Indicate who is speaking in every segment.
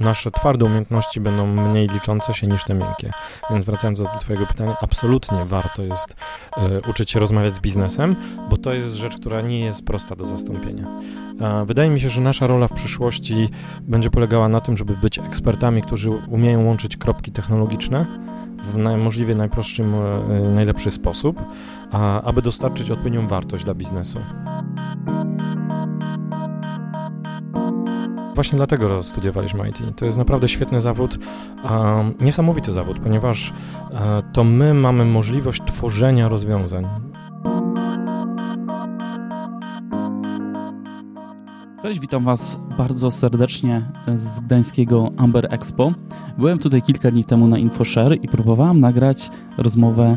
Speaker 1: nasze twarde umiejętności będą mniej liczące się niż te miękkie. Więc wracając do Twojego pytania, absolutnie warto jest y, uczyć się rozmawiać z biznesem, bo to jest rzecz, która nie jest prosta do zastąpienia. wydaje mi się, że nasza rola w przyszłości będzie polegała na tym, żeby być ekspertami, którzy umieją łączyć kropki technologiczne w możliwie najprostszy, y, najlepszy sposób, a, aby dostarczyć odpowiednią wartość dla biznesu. Właśnie dlatego studiowaliśmy IT. To jest naprawdę świetny zawód, niesamowity zawód, ponieważ e, to my mamy możliwość tworzenia rozwiązań.
Speaker 2: Cześć, witam Was bardzo serdecznie z gdańskiego Amber Expo. Byłem tutaj kilka dni temu na InfoShare i próbowałem nagrać rozmowę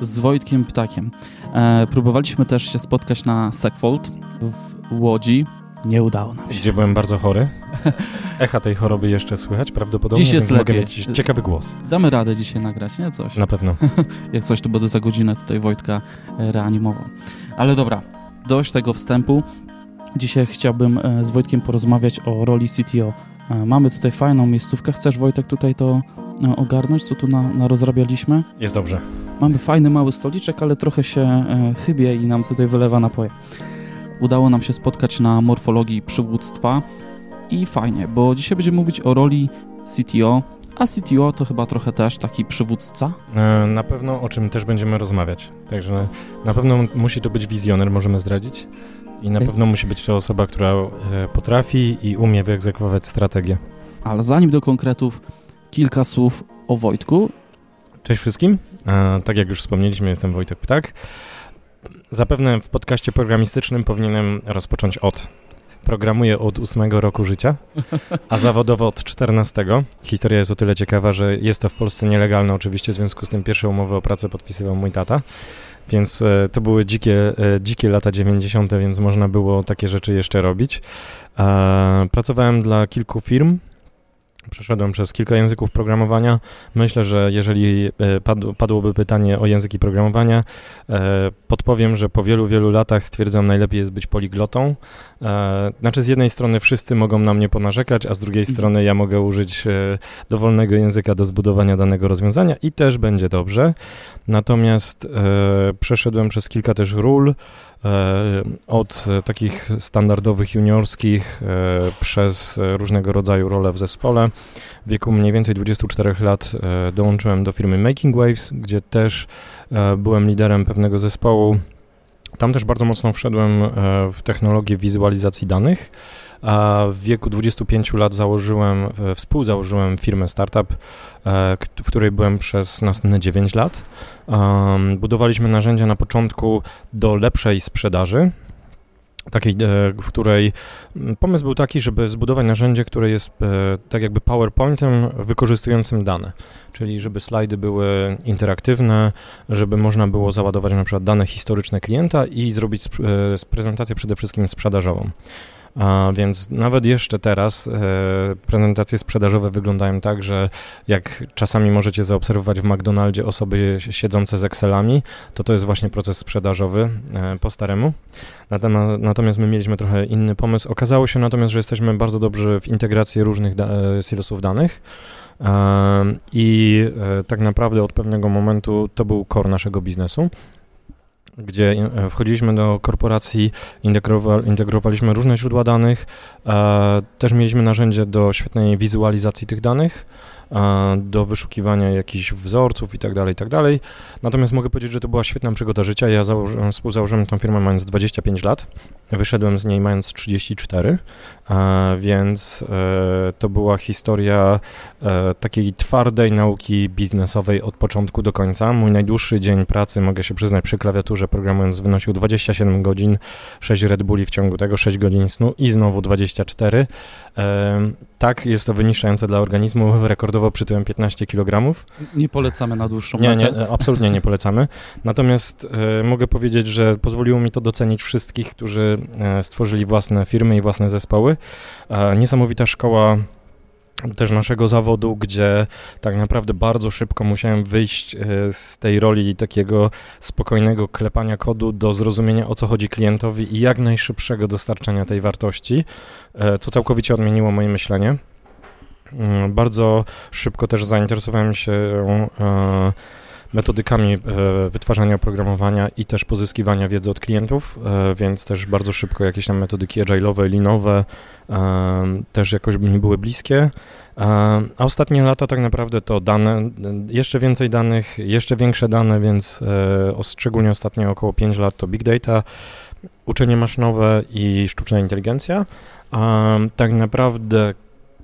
Speaker 2: z Wojtkiem Ptakiem. E, próbowaliśmy też się spotkać na Segfold w Łodzi, nie udało nam się.
Speaker 1: Gdzie byłem bardzo chory. Echa tej choroby jeszcze słychać prawdopodobnie,
Speaker 2: Dziś jest
Speaker 1: mogę mieć ciekawy głos.
Speaker 2: Damy radę dzisiaj nagrać, nie? Coś.
Speaker 1: Na pewno.
Speaker 2: Jak coś, to będę za godzinę tutaj Wojtka e, reanimował. Ale dobra, dość tego wstępu. Dzisiaj chciałbym e, z Wojtkiem porozmawiać o roli CTO. E, mamy tutaj fajną miejscówkę. Chcesz, Wojtek, tutaj to ogarnąć, co tu na, na rozrabialiśmy?
Speaker 1: Jest dobrze.
Speaker 2: Mamy fajny mały stoliczek, ale trochę się chybie i nam tutaj wylewa napoje udało nam się spotkać na morfologii przywództwa i fajnie, bo dzisiaj będziemy mówić o roli CTO, a CTO to chyba trochę też taki przywódca.
Speaker 1: E, na pewno o czym też będziemy rozmawiać. Także na pewno musi to być wizjoner, możemy zdradzić. I na pewno musi być to osoba, która e, potrafi i umie wyegzekwować strategię.
Speaker 2: Ale zanim do konkretów, kilka słów o Wojtku.
Speaker 1: Cześć wszystkim. E, tak jak już wspomnieliśmy, jestem Wojtek Ptak. Zapewne w podcaście programistycznym powinienem rozpocząć od. Programuję od ósmego roku życia, a zawodowo od 14. Historia jest o tyle ciekawa, że jest to w Polsce nielegalne oczywiście, w związku z tym pierwsze umowy o pracę podpisywał mój tata. Więc e, to były dzikie, e, dzikie lata 90., więc można było takie rzeczy jeszcze robić. E, pracowałem dla kilku firm, Przeszedłem przez kilka języków programowania. Myślę, że jeżeli e, padłoby pytanie o języki programowania, e, podpowiem, że po wielu, wielu latach stwierdzam, najlepiej jest być poliglotą. E, znaczy, z jednej strony wszyscy mogą na mnie ponarzekać, a z drugiej mhm. strony ja mogę użyć dowolnego języka do zbudowania danego rozwiązania i też będzie dobrze. Natomiast przeszedłem przez kilka też ról. Od takich standardowych juniorskich przez różnego rodzaju role w zespole. W wieku mniej więcej 24 lat e, dołączyłem do firmy Making Waves, gdzie też byłem liderem pewnego zespołu. Tam też bardzo mocno wszedłem w technologię wizualizacji danych. A w wieku 25 lat założyłem, współzałożyłem firmę startup, e, w której byłem przez następne 9 lat. Budowaliśmy narzędzia na początku do lepszej sprzedaży, takiej, e, w której pomysł był taki, żeby zbudować narzędzie, które jest e, tak jakby PowerPointem wykorzystującym dane, czyli żeby slajdy były interaktywne, żeby można było załadować na przykład dane historyczne klienta i zrobić prezentację przede wszystkim sprzedażową. Więc nawet jeszcze teraz e, prezentacje sprzedażowe wyglądają tak, że jak czasami możecie zaobserwować w McDonaldzie osoby siedzące z Excelami, to to jest właśnie proces sprzedażowy e, po staremu. Natomiast my mieliśmy trochę inny pomysł. Okazało się natomiast, że jesteśmy bardzo dobrzy w integracji różnych da e, silosów danych. I tak naprawdę od pewnego momentu to był core naszego biznesu gdzie e, wchodziliśmy do korporacji, integrowaliśmy różne źródła danych, e, też mieliśmy narzędzie do świetnej wizualizacji tych danych, do wyszukiwania jakichś wzorców i tak dalej, i tak. Natomiast mogę powiedzieć, że to była świetna przygoda życia. Ja założyłem, współzałożyłem tą firmę mając 25 lat, wyszedłem z niej mając 34, więc e, to była historia e, takiej twardej nauki biznesowej od początku do końca. Mój najdłuższy dzień pracy, mogę się przyznać, przy klawiaturze programując wynosił 27 godzin, 6 Red Bulli w ciągu tego, 6 godzin snu i znowu 24. Tak, jest to wyniszczające dla organizmu. Rekordowo przytyłem 15 kg.
Speaker 2: Nie polecamy na dłuższą
Speaker 1: nie, metę. Nie, absolutnie nie polecamy. Natomiast e, mogę powiedzieć, że pozwoliło mi to docenić wszystkich, którzy e, stworzyli własne firmy i własne zespoły. E, niesamowita szkoła też naszego zawodu, gdzie tak naprawdę bardzo szybko musiałem wyjść e, z tej roli takiego spokojnego klepania kodu do zrozumienia o co chodzi klientowi i jak najszybszego dostarczania tej wartości, e, co całkowicie odmieniło moje myślenie. Mm, bardzo szybko też zainteresowałem się e, metodykami wytwarzania oprogramowania i też pozyskiwania wiedzy od klientów, więc też bardzo szybko jakieś tam metodyki agile'owe, linowe też jakoś mi były bliskie. A ostatnie lata tak naprawdę to dane, jeszcze więcej danych, jeszcze większe dane, więc e, szczególnie ostatnie około 5 lat to big data, uczenie maszynowe i sztuczna inteligencja. A tak naprawdę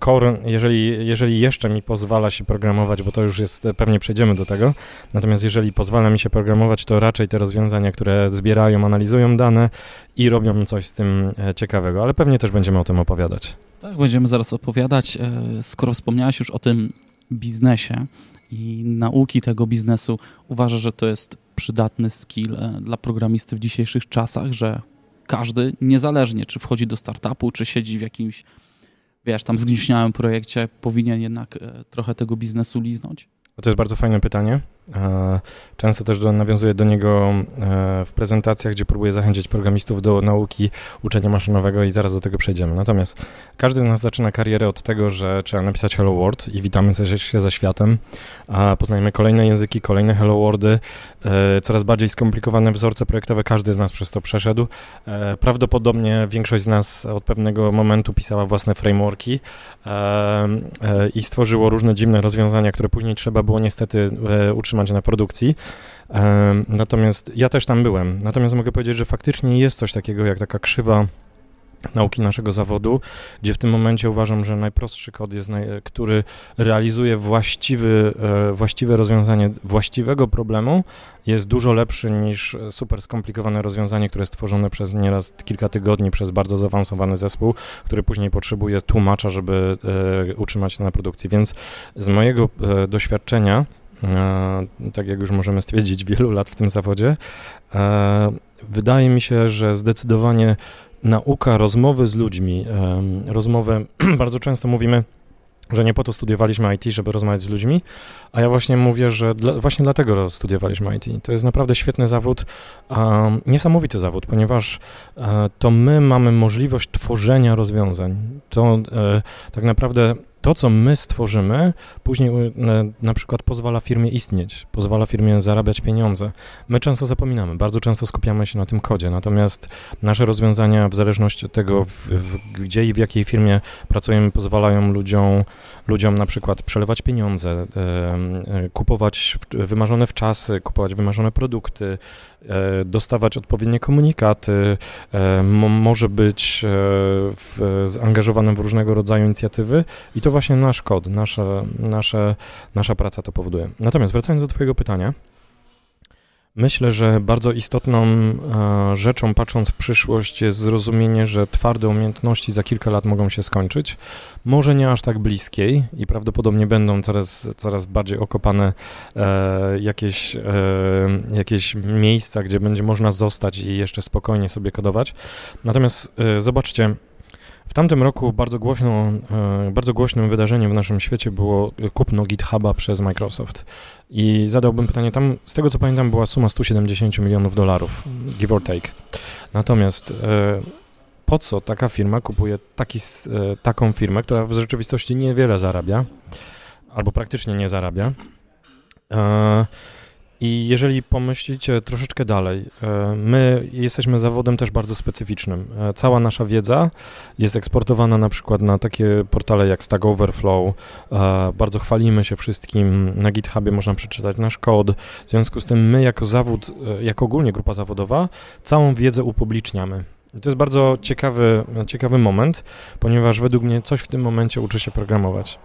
Speaker 1: core, jeżeli, jeżeli jeszcze mi pozwala się programować, bo to już jest, pewnie przejdziemy do tego, natomiast jeżeli pozwala mi się programować, to raczej te rozwiązania, które zbierają, analizują dane i robią coś z tym e, ciekawego, ale pewnie też będziemy o tym opowiadać.
Speaker 2: Tak, będziemy zaraz opowiadać. E, skoro wspomniałeś już o tym biznesie i nauki tego biznesu, uważasz, że to jest przydatny skill e, dla programisty w dzisiejszych czasach, że każdy, niezależnie czy wchodzi do startupu, czy siedzi w jakimś wiesz, tam zgniśniałym projekcie powinien jednak e, trochę tego biznesu liznąć?
Speaker 1: To jest bardzo fajne pytanie. Często też do, nawiązuję do niego e, w prezentacjach, gdzie próbuję zachęcić programistów do nauki uczenia maszynowego i zaraz do tego przejdziemy. Natomiast każdy z nas zaczyna karierę od tego, że trzeba napisać Hello World i witamy się ze światem, a poznajemy kolejne języki, kolejne Hello Worldy, e, coraz bardziej skomplikowane wzorce projektowe, każdy z nas przez to przeszedł. E, prawdopodobnie większość z nas od pewnego momentu pisała własne frameworki i stworzyło różne dziwne rozwiązania, które później trzeba było niestety utrzymać utrzymać na produkcji. Natomiast ja też tam byłem. Natomiast mogę powiedzieć, że faktycznie jest coś takiego jak taka krzywa nauki naszego zawodu, gdzie w tym momencie uważam, że najprostszy kod jest, naj, który realizuje właściwy, e, właściwe rozwiązanie właściwego problemu, jest dużo lepszy niż super skomplikowane rozwiązanie, które jest stworzone przez nieraz kilka tygodni przez bardzo zaawansowany zespół, który później potrzebuje tłumacza, żeby e, utrzymać się na produkcji. Więc z mojego e, doświadczenia tak jak już możemy stwierdzić, wielu lat w tym zawodzie. Wydaje mi się, że zdecydowanie nauka rozmowy z ludźmi, rozmowy, bardzo często mówimy, że nie po to studiowaliśmy IT, żeby rozmawiać z ludźmi, a ja właśnie mówię, że dla, właśnie dlatego studiowaliśmy IT. To jest naprawdę świetny zawód, um, niesamowity zawód, ponieważ to my mamy możliwość tworzenia rozwiązań. To e, tak naprawdę to, co my stworzymy, później na, przykład pozwala firmie istnieć, pozwala firmie zarabiać pieniądze. My często zapominamy, bardzo często skupiamy się na tym kodzie, natomiast nasze rozwiązania, w zależności od tego, w, w, gdzie i w jakiej firmie pracujemy, pozwalają ludziom, ludziom na przykład przelewać pieniądze, e, kupować wymarzone w czasy, kupować wymarzone produkty, dostawać odpowiednie komunikaty, e, może być e, w, zaangażowanym w różnego rodzaju inicjatywy i to właśnie nasz kod, nasza, nasza, nasza praca to powoduje. Natomiast wracając do Twojego pytania, Myślę, że bardzo istotną e, rzeczą, patrząc w przyszłość, jest zrozumienie, że twarde umiejętności za kilka lat mogą się skończyć. Może nie aż tak bliskiej i prawdopodobnie będą coraz, coraz bardziej okopane e, jakieś, e, jakieś miejsca, gdzie będzie można zostać i jeszcze spokojnie sobie kodować. Natomiast zobaczcie, w tamtym roku bardzo, głośną, e, bardzo głośnym wydarzeniem w naszym świecie było kupno GitHuba przez Microsoft. I zadałbym pytanie, tam z tego co pamiętam była suma 170 milionów dolarów, give or take. Natomiast e, po co taka firma kupuje taki, e, taką firmę, która w rzeczywistości niewiele zarabia, albo praktycznie nie zarabia, i jeżeli pomyślicie troszeczkę dalej, e, my jesteśmy zawodem też bardzo specyficznym. E, cała nasza wiedza jest eksportowana na przykład na takie portale jak Stack Overflow. E, bardzo chwalimy się wszystkim. Na GitHubie można przeczytać nasz kod. W związku z tym my jako zawód, jako ogólnie grupa zawodowa, całą wiedzę upubliczniamy. I to jest bardzo ciekawy, ciekawy moment, ponieważ według mnie coś w tym momencie uczy się programować.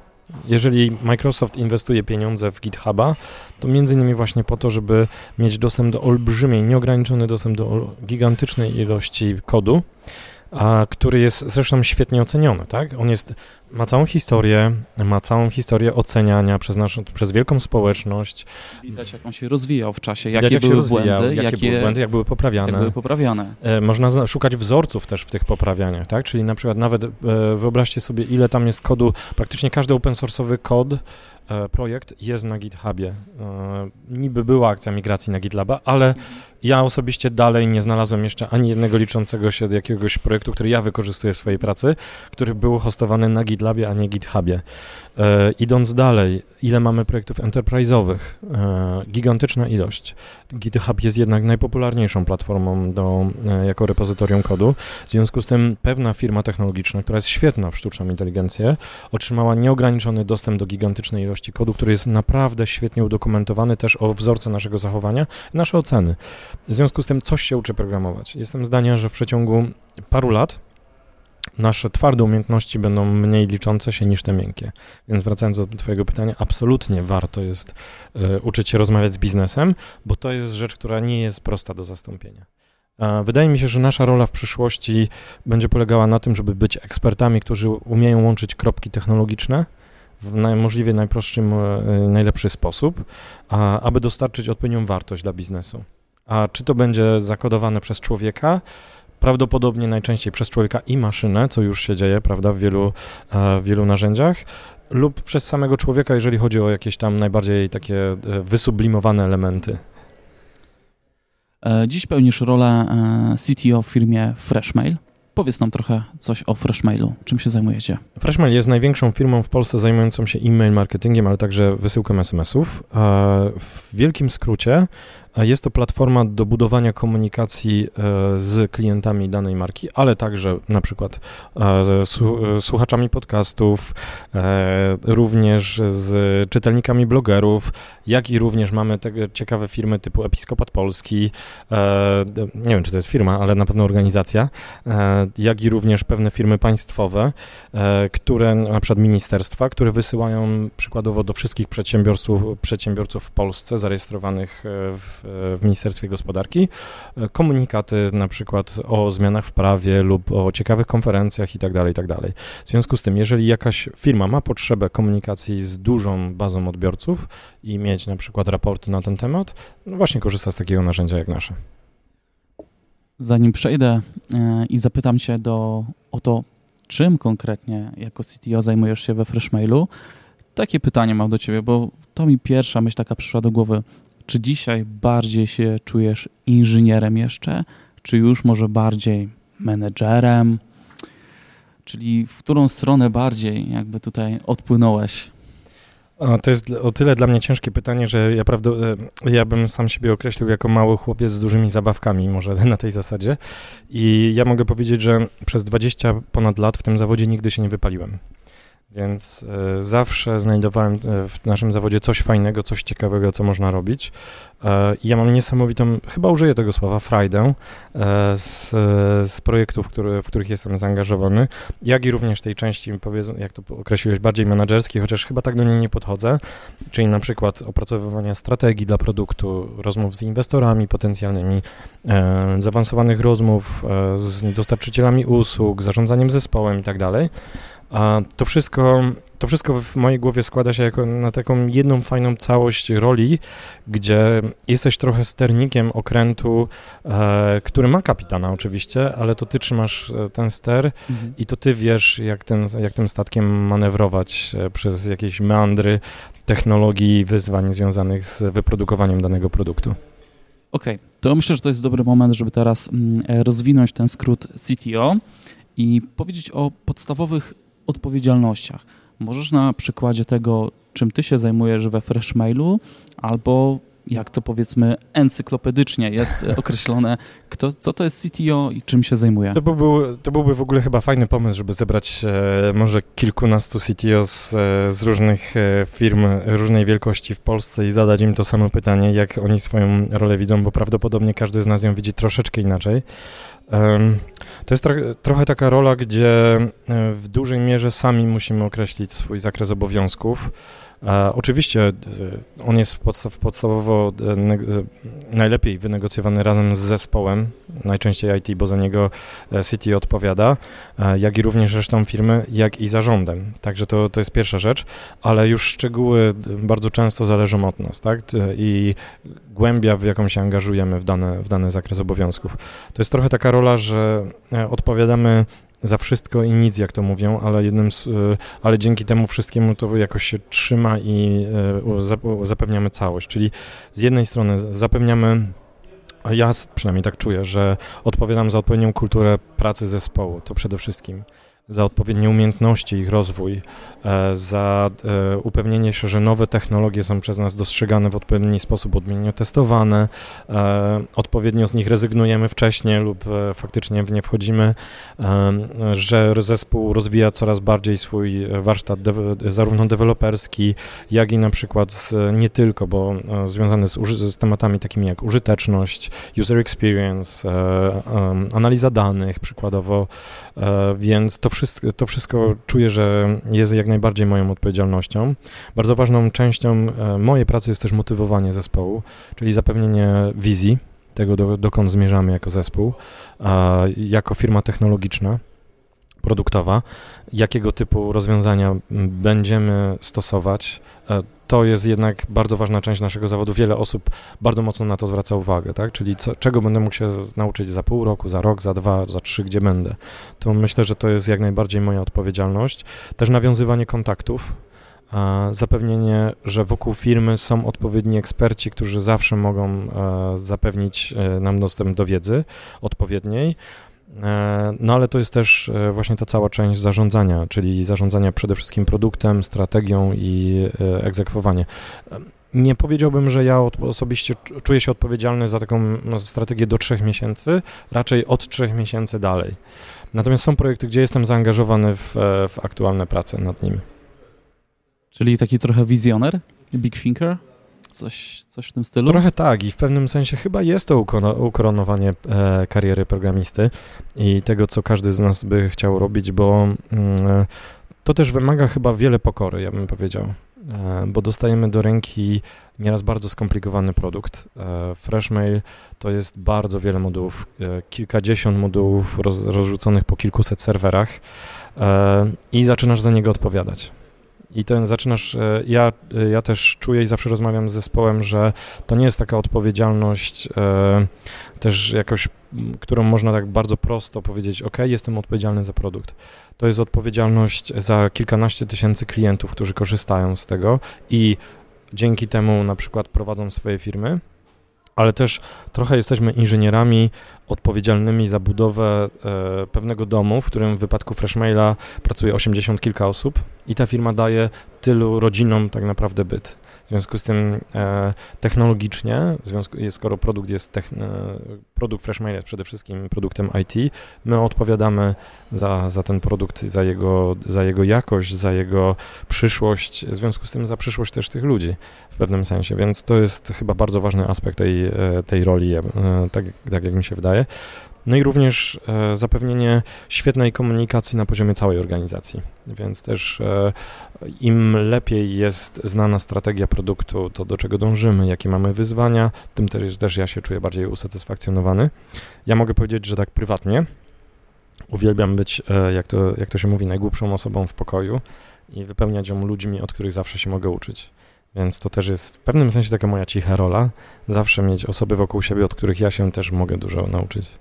Speaker 1: Jeżeli Microsoft inwestuje pieniądze w GitHuba, to między innymi właśnie po to, żeby mieć dostęp do olbrzymiej, nieograniczony dostęp do gigantycznej ilości kodu, a, który jest zresztą świetnie oceniony, tak? On jest ma całą historię, ma całą historię oceniania przez, naszą, przez wielką społeczność.
Speaker 2: Widać, jak on się rozwijał w czasie, jakie Widać, jak były rozwijał, błędy,
Speaker 1: jakie, jakie, były błędy, jak były poprawiane.
Speaker 2: Jak były poprawiane.
Speaker 1: E, można szukać wzorców też w tych poprawianiach, tak? Czyli na przykład nawet e, wyobraźcie sobie, ile tam jest kodu, praktycznie każdy open source'owy kod projekt jest na GitHubie. E, niby była akcja migracji na GitLaba, ale ja osobiście dalej nie znalazłem jeszcze ani jednego liczącego się do jakiegoś projektu, który ja wykorzystuję w swojej pracy, który był hostowany na GitLabie, a nie GitHubie. E, idąc dalej, ile mamy projektów enterprise'owych? E, gigantyczna ilość. GitHub jest jednak najpopularniejszą platformą do, e, jako repozytorium kodu. W związku z tym pewna firma technologiczna, która jest świetna w sztuczną inteligencję, otrzymała nieograniczony dostęp do gigantycznej ilości kodu, który jest naprawdę świetnie udokumentowany też o wzorce naszego zachowania nasze oceny. W związku z tym coś się uczy programować. Jestem zdania, że w przeciągu paru lat nasze twarde umiejętności będą mniej liczące się niż te miękkie. Więc wracając do Twojego pytania, absolutnie warto jest y, uczyć się rozmawiać z biznesem, bo to jest rzecz, która nie jest prosta do zastąpienia. Wydaje mi się, że nasza rola w przyszłości będzie polegała na tym, żeby być ekspertami, którzy umieją łączyć kropki technologiczne w możliwie najprostszy, e, najlepszy sposób, aby dostarczyć odpowiednią wartość dla biznesu. A czy to będzie zakodowane przez człowieka, prawdopodobnie najczęściej przez człowieka i maszynę, co już się dzieje, prawda, w wielu, e, w wielu narzędziach, lub przez samego człowieka, jeżeli chodzi o jakieś tam najbardziej takie e, wysublimowane elementy.
Speaker 2: Dziś pełnisz rolę CTO w firmie Freshmail. Powiedz nam trochę coś o Freshmailu. Czym się zajmujecie?
Speaker 1: Freshmail jest największą firmą w Polsce zajmującą się e-mail marketingiem, ale także wysyłką SMS-ów. W wielkim skrócie jest to platforma do budowania komunikacji e, z klientami danej marki, ale także na przykład e, słuchaczami podcastów, e, również z czytelnikami blogerów, jak i również mamy te ciekawe firmy typu Episkopat Polski, nie wiem czy to jest firma, ale na pewno organizacja, jak i również pewne firmy państwowe, które, na przykład ministerstwa, które wysyłają przykładowo do wszystkich przedsiębiorców, przedsiębiorców w Polsce zarejestrowanych w w Ministerstwie Gospodarki, e, komunikaty na przykład o zmianach w prawie lub o ciekawych konferencjach itd., tak itd. Tak w związku z tym, jeżeli jakaś firma ma potrzebę komunikacji z dużą bazą odbiorców i mieć na przykład raporty na ten temat, no właśnie korzysta z takiego narzędzia jak nasze.
Speaker 2: Zanim przejdę e, i zapytam Cię do, o to, czym konkretnie jako CTO zajmujesz się we Freshmailu, takie pytanie mam do Ciebie, bo to mi pierwsza myśl taka przyszła do głowy. Czy dzisiaj bardziej się czujesz inżynierem jeszcze, czy już może bardziej menedżerem? Czyli w którą stronę bardziej jakby tutaj odpłynąłeś?
Speaker 1: to jest o tyle dla mnie ciężkie pytanie, że ja, prawda, e, ja bym sam siebie określił jako mały chłopiec z dużymi zabawkami, może na tej zasadzie. I ja mogę powiedzieć, że przez 20 ponad lat w tym zawodzie nigdy się nie wypaliłem. Więc y, zawsze znajdowałem e, w naszym zawodzie coś fajnego, coś ciekawego, co można robić. E, ja mam niesamowitą, chyba użyję tego słowa, frajdę z, z projektów, który, w których jestem zaangażowany, jak i również tej części, jak to określiłeś, bardziej menedżerskiej, chociaż chyba tak do niej nie podchodzę, czyli na przykład opracowywania strategii dla produktu, rozmów z inwestorami potencjalnymi, zaawansowanych rozmów z dostarczycielami usług, zarządzaniem zespołem i tak. A to wszystko, to wszystko w mojej głowie składa się jako na taką jedną fajną całość roli, gdzie jesteś trochę sternikiem okrętu, e, który ma kapitana oczywiście, ale to ty trzymasz e, ten ster mhm. i to ty wiesz, jak, ten, jak tym statkiem manewrować e, przez jakieś meandry technologii i wyzwań związanych z wyprodukowaniem danego produktu.
Speaker 2: Okej, okay. to myślę, że to jest dobry moment, żeby teraz mm, e, rozwinąć ten skrót CTO i powiedzieć o podstawowych odpowiedzialnościach. Możesz na przykładzie tego, czym ty się zajmujesz we Freshmailu, albo jak to powiedzmy encyklopedycznie jest określone, kto, co to jest CTO i czym się zajmuje.
Speaker 1: To byłby, to byłby w ogóle chyba fajny pomysł, żeby zebrać e, może kilkunastu CTO z, e, z różnych e, firm różnej wielkości w Polsce i zadać im to samo pytanie, jak oni swoją rolę widzą, bo prawdopodobnie każdy z nas ją widzi troszeczkę inaczej. To jest trochę taka rola, gdzie e, w dużej mierze sami musimy określić swój zakres obowiązków. E, oczywiście e, on jest podstaw, podstawowo e, ne, najlepiej wynegocjowany razem z zespołem, najczęściej IT, bo za niego City odpowiada, jak i również resztą firmy, jak i zarządem. Także to, to jest pierwsza rzecz, ale już szczegóły bardzo często zależą od nas, tak? I głębia, w jaką się angażujemy w dany, w dany zakres obowiązków. To jest trochę taka rola, że odpowiadamy za wszystko i nic, jak to mówią, ale jednym z, e, ale dzięki temu wszystkiemu to jakoś się trzyma i e, zapewniamy całość, czyli z jednej strony zapewniamy ja przynajmniej tak czuję, że odpowiadam za odpowiednią kulturę pracy zespołu, to przede wszystkim za odpowiednie umiejętności, ich rozwój, e, za e, upewnienie się, że nowe technologie są przez nas dostrzegane w odpowiedni sposób, odmiennie testowane, e, odpowiednio z nich rezygnujemy wcześniej lub faktycznie w nie wchodzimy, że zespół rozwija coraz bardziej swój warsztat zarówno deweloperski, jak i na przykład z, nie tylko, bo związany z, z tematami takimi jak użyteczność, user experience, analiza danych przykładowo, więc to wszystko to wszystko czuję, że jest jak najbardziej moją odpowiedzialnością. Bardzo ważną częścią e, mojej pracy jest też motywowanie zespołu, czyli zapewnienie wizji tego, do, dokąd zmierzamy jako zespół, jako firma technologiczna produktowa, jakiego typu rozwiązania będziemy stosować. To jest jednak bardzo ważna część naszego zawodu. Wiele osób bardzo mocno na to zwraca uwagę, tak? Czyli co, czego będę mógł się nauczyć za pół roku, za rok, za dwa, za trzy, gdzie będę. To myślę, że to jest jak najbardziej moja odpowiedzialność. Też nawiązywanie kontaktów, zapewnienie, że wokół firmy są odpowiedni eksperci, którzy zawsze mogą e, zapewnić e, nam dostęp do wiedzy odpowiedniej. E, no ale to jest też e, właśnie ta cała część zarządzania, czyli zarządzania przede wszystkim produktem, strategią i e, egzekwowanie. Nie powiedziałbym, że ja osobiście czuję się odpowiedzialny za taką no, strategię do trzech miesięcy, raczej od trzech miesięcy dalej. Natomiast są projekty, gdzie jestem zaangażowany w, w aktualne prace nad nimi.
Speaker 2: Czyli taki trochę wizjoner, big thinker? Coś, coś w tym stylu?
Speaker 1: Trochę tak i w pewnym sensie chyba jest to ukoronowanie e, kariery programisty i tego, co każdy z nas by chciał robić, bo mm, e, to też wymaga chyba wiele pokory, ja bym powiedział, e, bo dostajemy do ręki nieraz bardzo skomplikowany produkt. E, Freshmail to jest bardzo wiele modułów, e, kilkadziesiąt modułów roz, rozrzuconych po kilkuset serwerach e, i zaczynasz za niego odpowiadać. I to zaczynasz, e, ja, e, ja też czuję i zawsze rozmawiam z zespołem, że to nie jest taka odpowiedzialność e, też jakoś, którą można tak bardzo prosto powiedzieć, ok, jestem odpowiedzialny za produkt. To jest odpowiedzialność za kilkanaście tysięcy klientów, którzy korzystają z tego i dzięki temu na przykład prowadzą swoje firmy, ale też trochę jesteśmy inżynierami odpowiedzialnymi za budowę e, pewnego domu, w którym w wypadku Freshmaila pracuje 80 kilka osób i ta firma daje tylu rodzinom tak naprawdę byt. Związku z tym e, technologicznie, związku, skoro produkt jest techn, e, produkt Freshmail jest przede wszystkim produktem IT, my odpowiadamy za, za ten produkt, za jego, za jego jakość, za jego przyszłość, w związku z tym za przyszłość też tych ludzi w pewnym sensie, więc to jest chyba bardzo ważny aspekt tej, e, tej roli, e, tak, tak jak mi się wydaje. No i również e, zapewnienie świetnej komunikacji na poziomie całej organizacji. Więc też e, im lepiej jest znana strategia produktu, to do czego dążymy, jakie mamy wyzwania, tym też, też ja się czuję bardziej usatysfakcjonowany. Ja mogę powiedzieć, że tak prywatnie uwielbiam być, e, jak to, jak to się mówi, najgłupszą osobą w pokoju i wypełniać ją ludźmi, od których zawsze się mogę uczyć. Więc to też jest w pewnym sensie taka moja cicha rola, zawsze mieć osoby wokół siebie, od których ja się też mogę dużo nauczyć.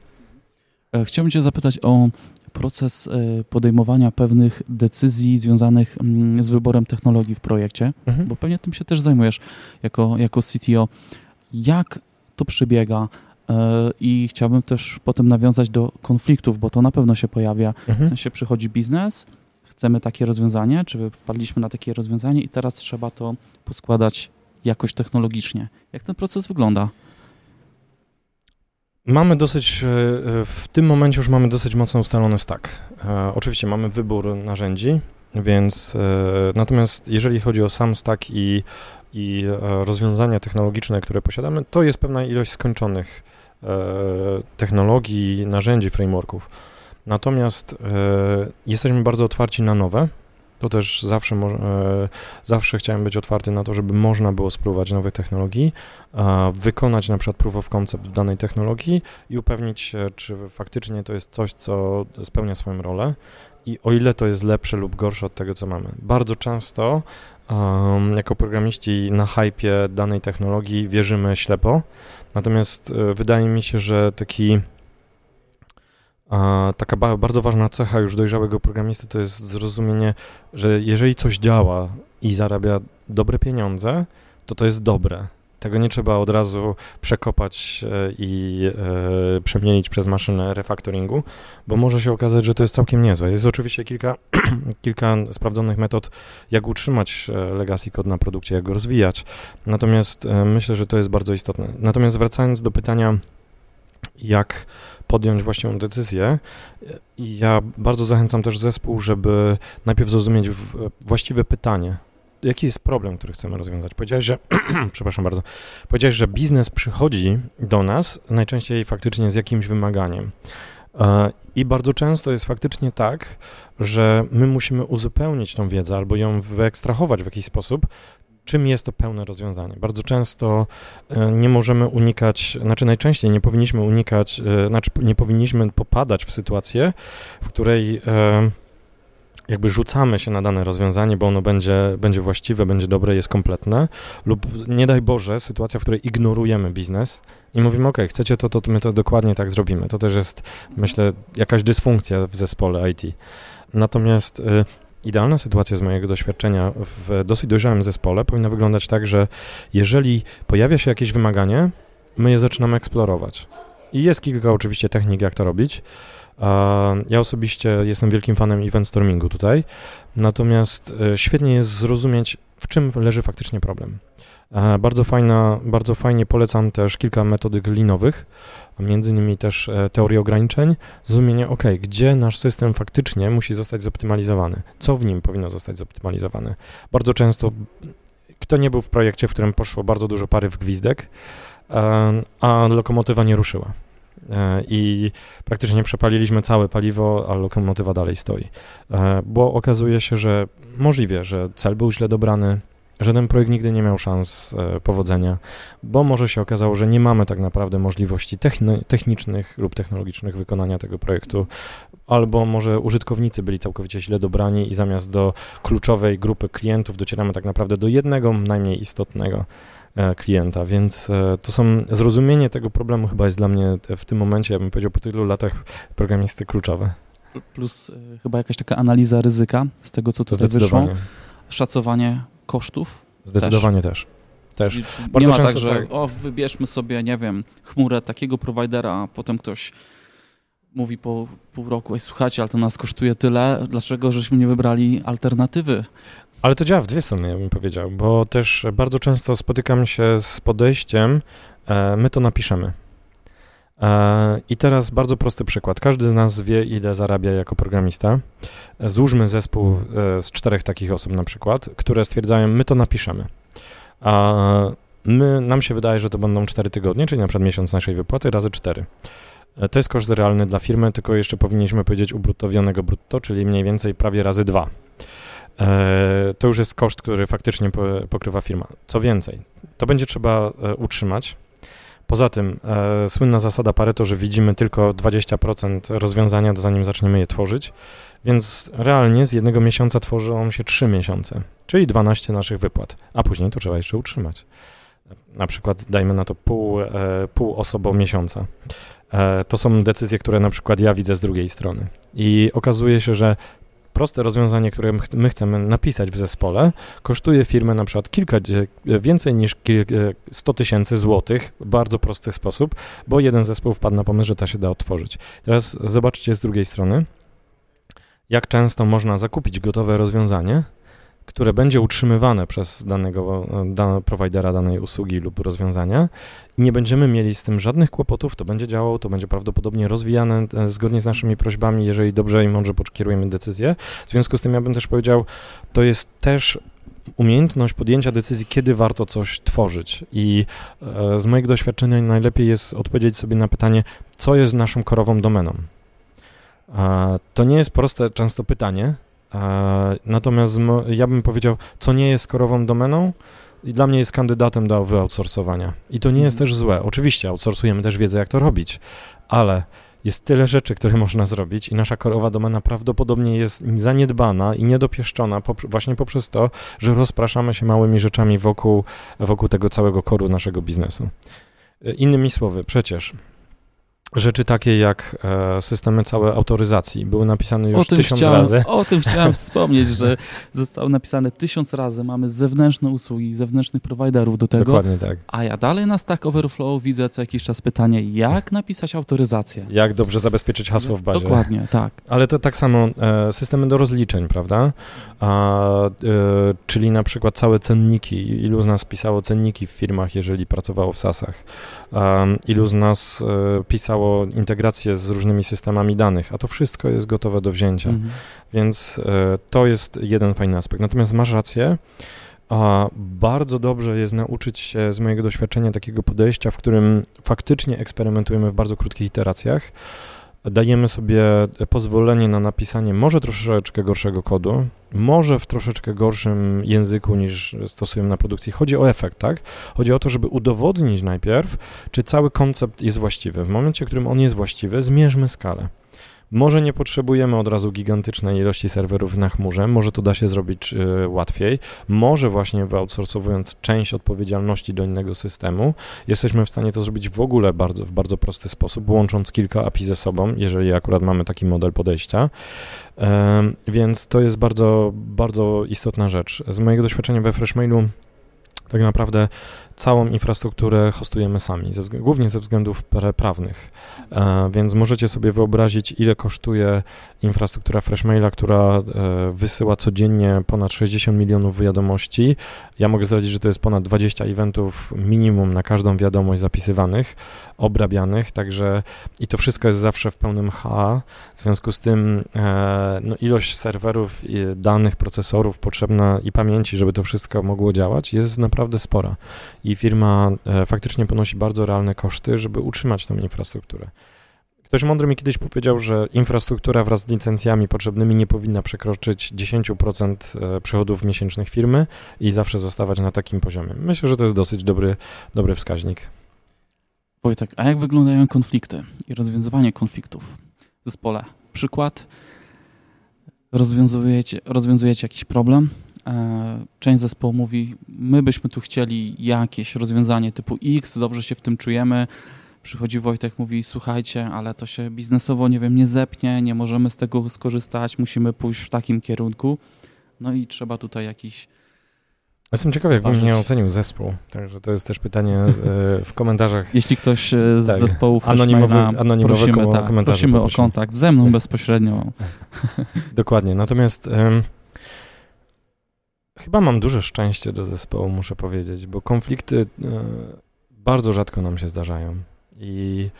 Speaker 2: E, chciałbym Cię zapytać o proces e, podejmowania pewnych decyzji związanych mm, z wyborem technologii w projekcie, mhm. bo pewnie tym się też zajmujesz jako, jako CTO. Jak to przebiega? E, I chciałbym też potem nawiązać do konfliktów, bo to na pewno się pojawia. Mhm. W sensie przychodzi biznes, chcemy takie rozwiązanie, czy wpadliśmy na takie rozwiązanie i teraz trzeba to poskładać jakoś technologicznie. Jak ten proces wygląda?
Speaker 1: Mamy dosyć, e, w tym momencie już mamy dosyć mocno ustalony stack. E, oczywiście mamy wybór narzędzi, więc e, natomiast jeżeli chodzi o sam stack i, i rozwiązania technologiczne, które posiadamy, to jest pewna ilość skończonych technologii, narzędzi, frameworków. Natomiast jesteśmy bardzo otwarci na nowe, To też zawsze, e, zawsze chciałem być otwarty na to, żeby można było spróbować nowych technologii, wykonać na przykład proof of concept danej technologii i upewnić się, czy faktycznie to jest coś, co spełnia swoją rolę i o ile to jest lepsze lub gorsze od tego, co mamy. Bardzo często um, jako programiści na hypie danej technologii wierzymy ślepo, natomiast y, wydaje mi się, że taki taka ba bardzo ważna cecha już dojrzałego programisty to jest zrozumienie, że jeżeli coś działa i zarabia dobre pieniądze, to to jest dobre. Tego nie trzeba od razu przekopać e, i e, przemienić przez maszynę refactoringu, bo może się okazać, że to jest całkiem niezłe. Jest oczywiście kilka, kilka sprawdzonych metod, jak utrzymać e, legacy code na produkcie, jak go rozwijać. Natomiast e, myślę, że to jest bardzo istotne. Natomiast wracając do pytania, jak podjąć właściwą decyzję. I ja bardzo zachęcam też zespół, żeby najpierw zrozumieć właściwe pytanie. Jaki jest problem, który chcemy rozwiązać? Powiedziałeś, że, przepraszam bardzo, powiedziałeś, że biznes przychodzi do nas najczęściej faktycznie z jakimś wymaganiem. E, I bardzo często jest faktycznie tak, że my musimy uzupełnić tą wiedzę albo ją wyekstrahować w jakiś sposób, czym jest to pełne rozwiązanie. Bardzo często e, nie możemy unikać, znaczy najczęściej nie powinniśmy unikać, e, znaczy nie powinniśmy popadać w sytuację, w której e, jakby rzucamy się na dane rozwiązanie, bo ono będzie, będzie właściwe, będzie dobre, jest kompletne, lub nie daj Boże, sytuacja, w której ignorujemy biznes i mówimy, ok, chcecie to, to my to dokładnie tak zrobimy. To też jest, myślę, jakaś dysfunkcja w zespole IT. Natomiast Idealna sytuacja z mojego doświadczenia w dosyć dojrzałym zespole powinna wyglądać tak, że jeżeli pojawia się jakieś wymaganie, my je zaczynamy eksplorować. I jest kilka oczywiście technik, jak to robić. Ja osobiście jestem wielkim fanem event stormingu tutaj, natomiast e, świetnie jest zrozumieć, w czym leży faktycznie problem. E, bardzo fajna, bardzo fajnie polecam też kilka metodyk linowych, między innymi też e, teorię ograniczeń, zrozumienie, ok, gdzie nasz system faktycznie musi zostać zoptymalizowany, co w nim powinno zostać zoptymalizowane. Bardzo często, kto nie był w projekcie, w którym poszło bardzo dużo pary w gwizdek, e, a lokomotywa nie ruszyła. I praktycznie przepaliliśmy całe paliwo, a lokomotywa dalej stoi. Bo okazuje się, że możliwe, że cel był źle dobrany, że ten projekt nigdy nie miał szans e, powodzenia, bo może się okazało, że nie mamy tak naprawdę możliwości technicznych lub technologicznych wykonania tego projektu, albo może użytkownicy byli całkowicie źle dobrani i zamiast do kluczowej grupy klientów docieramy tak naprawdę do jednego najmniej istotnego e, klienta, więc e, to są, zrozumienie tego problemu chyba jest dla mnie w tym momencie, ja bym powiedział po tylu latach programisty kluczowe.
Speaker 2: Plus chyba jakaś taka analiza ryzyka z tego, co tutaj wyszło. Szacowanie kosztów.
Speaker 1: Zdecydowanie też. też.
Speaker 2: Czyli, czyli nie ma tak, że tak. o, wybierzmy sobie, nie wiem, chmurę takiego prowajdera, a potem ktoś mówi po pół roku, ej, słuchajcie, ale to nas kosztuje tyle, dlaczego żeśmy nie wybrali alternatywy?
Speaker 1: Ale to działa w dwie strony, ja bym powiedział, bo też bardzo często spotykam się z podejściem, e, my to napiszemy. E, I teraz bardzo prosty przykład. Każdy z nas wie, ile zarabia jako programista. Złóżmy zespół e, z czterech takich osób na przykład, które stwierdzają, my to napiszemy. A my, nam się wydaje, że to będą cztery tygodnie, czyli na przykład miesiąc naszej wypłaty razy cztery. E, to jest koszt realny dla firmy, tylko jeszcze powinniśmy powiedzieć ubruttowionego brutto, czyli mniej więcej prawie razy dwa. To już jest koszt, który faktycznie pokrywa firma. Co więcej, to będzie trzeba utrzymać, Poza tym e, słynna zasada Pareto, że widzimy tylko 20% rozwiązania, zanim zaczniemy je tworzyć, więc realnie z jednego miesiąca tworzą się 3 miesiące, czyli 12 naszych wypłat, a później to trzeba jeszcze utrzymać. Na przykład dajmy na to pół, e, pół osobą miesiąca. E, to są decyzje, które na przykład ja widzę z drugiej strony. I okazuje się, że proste rozwiązanie, które my chcemy napisać w zespole, kosztuje firmę na przykład kilka, więcej niż 100 tysięcy złotych bardzo prosty sposób, bo jeden zespół wpadł na pomysł, że to się da otworzyć. Teraz zobaczcie z drugiej strony, jak często można zakupić gotowe rozwiązanie, które będzie utrzymywane przez danego dan prowajdera danej usługi lub rozwiązania i nie będziemy mieli z tym żadnych kłopotów, to będzie działało, to będzie prawdopodobnie rozwijane e, zgodnie z naszymi prośbami, jeżeli dobrze i mądrze pokierujemy decyzję. W związku z tym ja bym też powiedział, to jest też umiejętność podjęcia decyzji, kiedy warto coś tworzyć. I e, z mojego doświadczenia najlepiej jest odpowiedzieć sobie na pytanie, co jest naszą korową domeną. To nie jest proste często pytanie, Natomiast ja bym powiedział, co nie jest korową domeną, i dla mnie jest kandydatem do wyoutsourcowania. I to nie jest mhm. też złe. Oczywiście outsourcujemy też wiedzę, jak to robić, ale jest tyle rzeczy, które można zrobić i nasza korowa domena prawdopodobnie jest zaniedbana i niedopieszczona właśnie poprzez to, że rozpraszamy się małymi rzeczami wokół, wokół tego całego koru naszego biznesu. Innymi słowy, przecież rzeczy takie jak e, systemy całe autoryzacji były napisane już tysiąc
Speaker 2: chciałem,
Speaker 1: razy.
Speaker 2: O tym chciałem wspomnieć, że zostały napisane tysiąc razy. Mamy zewnętrzne usługi, zewnętrznych prowajderów do tego.
Speaker 1: Dokładnie tak.
Speaker 2: A ja dalej na Stack Overflow widzę co jakiś czas pytanie, jak napisać autoryzację?
Speaker 1: Jak dobrze zabezpieczyć hasło w bazie.
Speaker 2: Dokładnie, tak.
Speaker 1: Ale to tak samo e, systemy do rozliczeń, prawda? A, e, czyli na przykład całe cenniki. Ilu z nas pisało cenniki w firmach, jeżeli pracowało w SASach? ilu z nas e, pisało integrację z różnymi systemami danych, a to wszystko jest gotowe do wzięcia. Mhm. Więc e, to jest jeden fajny aspekt. Natomiast masz rację, a bardzo dobrze jest nauczyć się z mojego doświadczenia takiego podejścia, w którym faktycznie eksperymentujemy w bardzo krótkich iteracjach dajemy sobie pozwolenie na napisanie może troszeczkę gorszego kodu, może w troszeczkę gorszym języku niż stosujemy na produkcji. Chodzi o efekt, tak? Chodzi o to, żeby udowodnić najpierw, czy cały koncept jest właściwy. W momencie, w którym on jest właściwy, zmierzmy skalę. Może nie potrzebujemy od razu gigantycznej ilości serwerów na chmurze, może to da się zrobić y, łatwiej, może właśnie wyoutsourcowując część odpowiedzialności do innego systemu, jesteśmy w stanie to zrobić w ogóle bardzo, w bardzo prosty sposób, łącząc kilka API ze sobą, jeżeli akurat mamy taki model podejścia. Więc to jest bardzo, bardzo istotna rzecz. Z mojego doświadczenia we Freshmailu tak naprawdę całą infrastrukturę hostujemy sami, ze, głównie ze względów prawnych. E, więc możecie sobie wyobrazić, ile kosztuje infrastruktura Freshmaila, która e, wysyła codziennie ponad 60 milionów wiadomości. Ja mogę zdradzić, że to jest ponad 20 eventów minimum na każdą wiadomość zapisywanych, obrabianych, także i to wszystko jest zawsze w pełnym H. W związku z tym e, no, ilość serwerów, danych, procesorów potrzebna i pamięci, żeby to wszystko mogło działać, jest naprawdę spora. I firma e, faktycznie ponosi bardzo realne koszty, żeby utrzymać tą infrastrukturę. Ktoś mądry mi kiedyś powiedział, że infrastruktura wraz z licencjami potrzebnymi nie powinna przekroczyć 10% e, przychodów miesięcznych firmy i zawsze zostawać na takim poziomie. Myślę, że to jest dosyć dobry, dobry wskaźnik.
Speaker 2: Wojtek, a jak wyglądają konflikty i rozwiązywanie konfliktów w zespole? Przykład, rozwiązujecie, rozwiązujecie jakiś problem, e, część zespołu mówi, my byśmy tu chcieli jakieś rozwiązanie typu X, dobrze się w tym czujemy, przychodzi Wojtek, mówi, słuchajcie, ale to się biznesowo, nie wiem, nie zepnie, nie możemy z tego skorzystać, musimy pójść w takim kierunku, no i trzeba tutaj jakiś
Speaker 1: Jestem ciekaw, jak bym nie ocenił zespół. Także to jest też pytanie e, w komentarzach.
Speaker 2: Jeśli ktoś e, z tak. zespołów
Speaker 1: anonimowy, anonimowy
Speaker 2: prosimy, tak, prosimy o kontakt ze mną bezpośrednio.
Speaker 1: Dokładnie. Natomiast um, chyba mam duże szczęście do zespołu, muszę powiedzieć, bo konflikty um, bardzo rzadko nam się zdarzają. I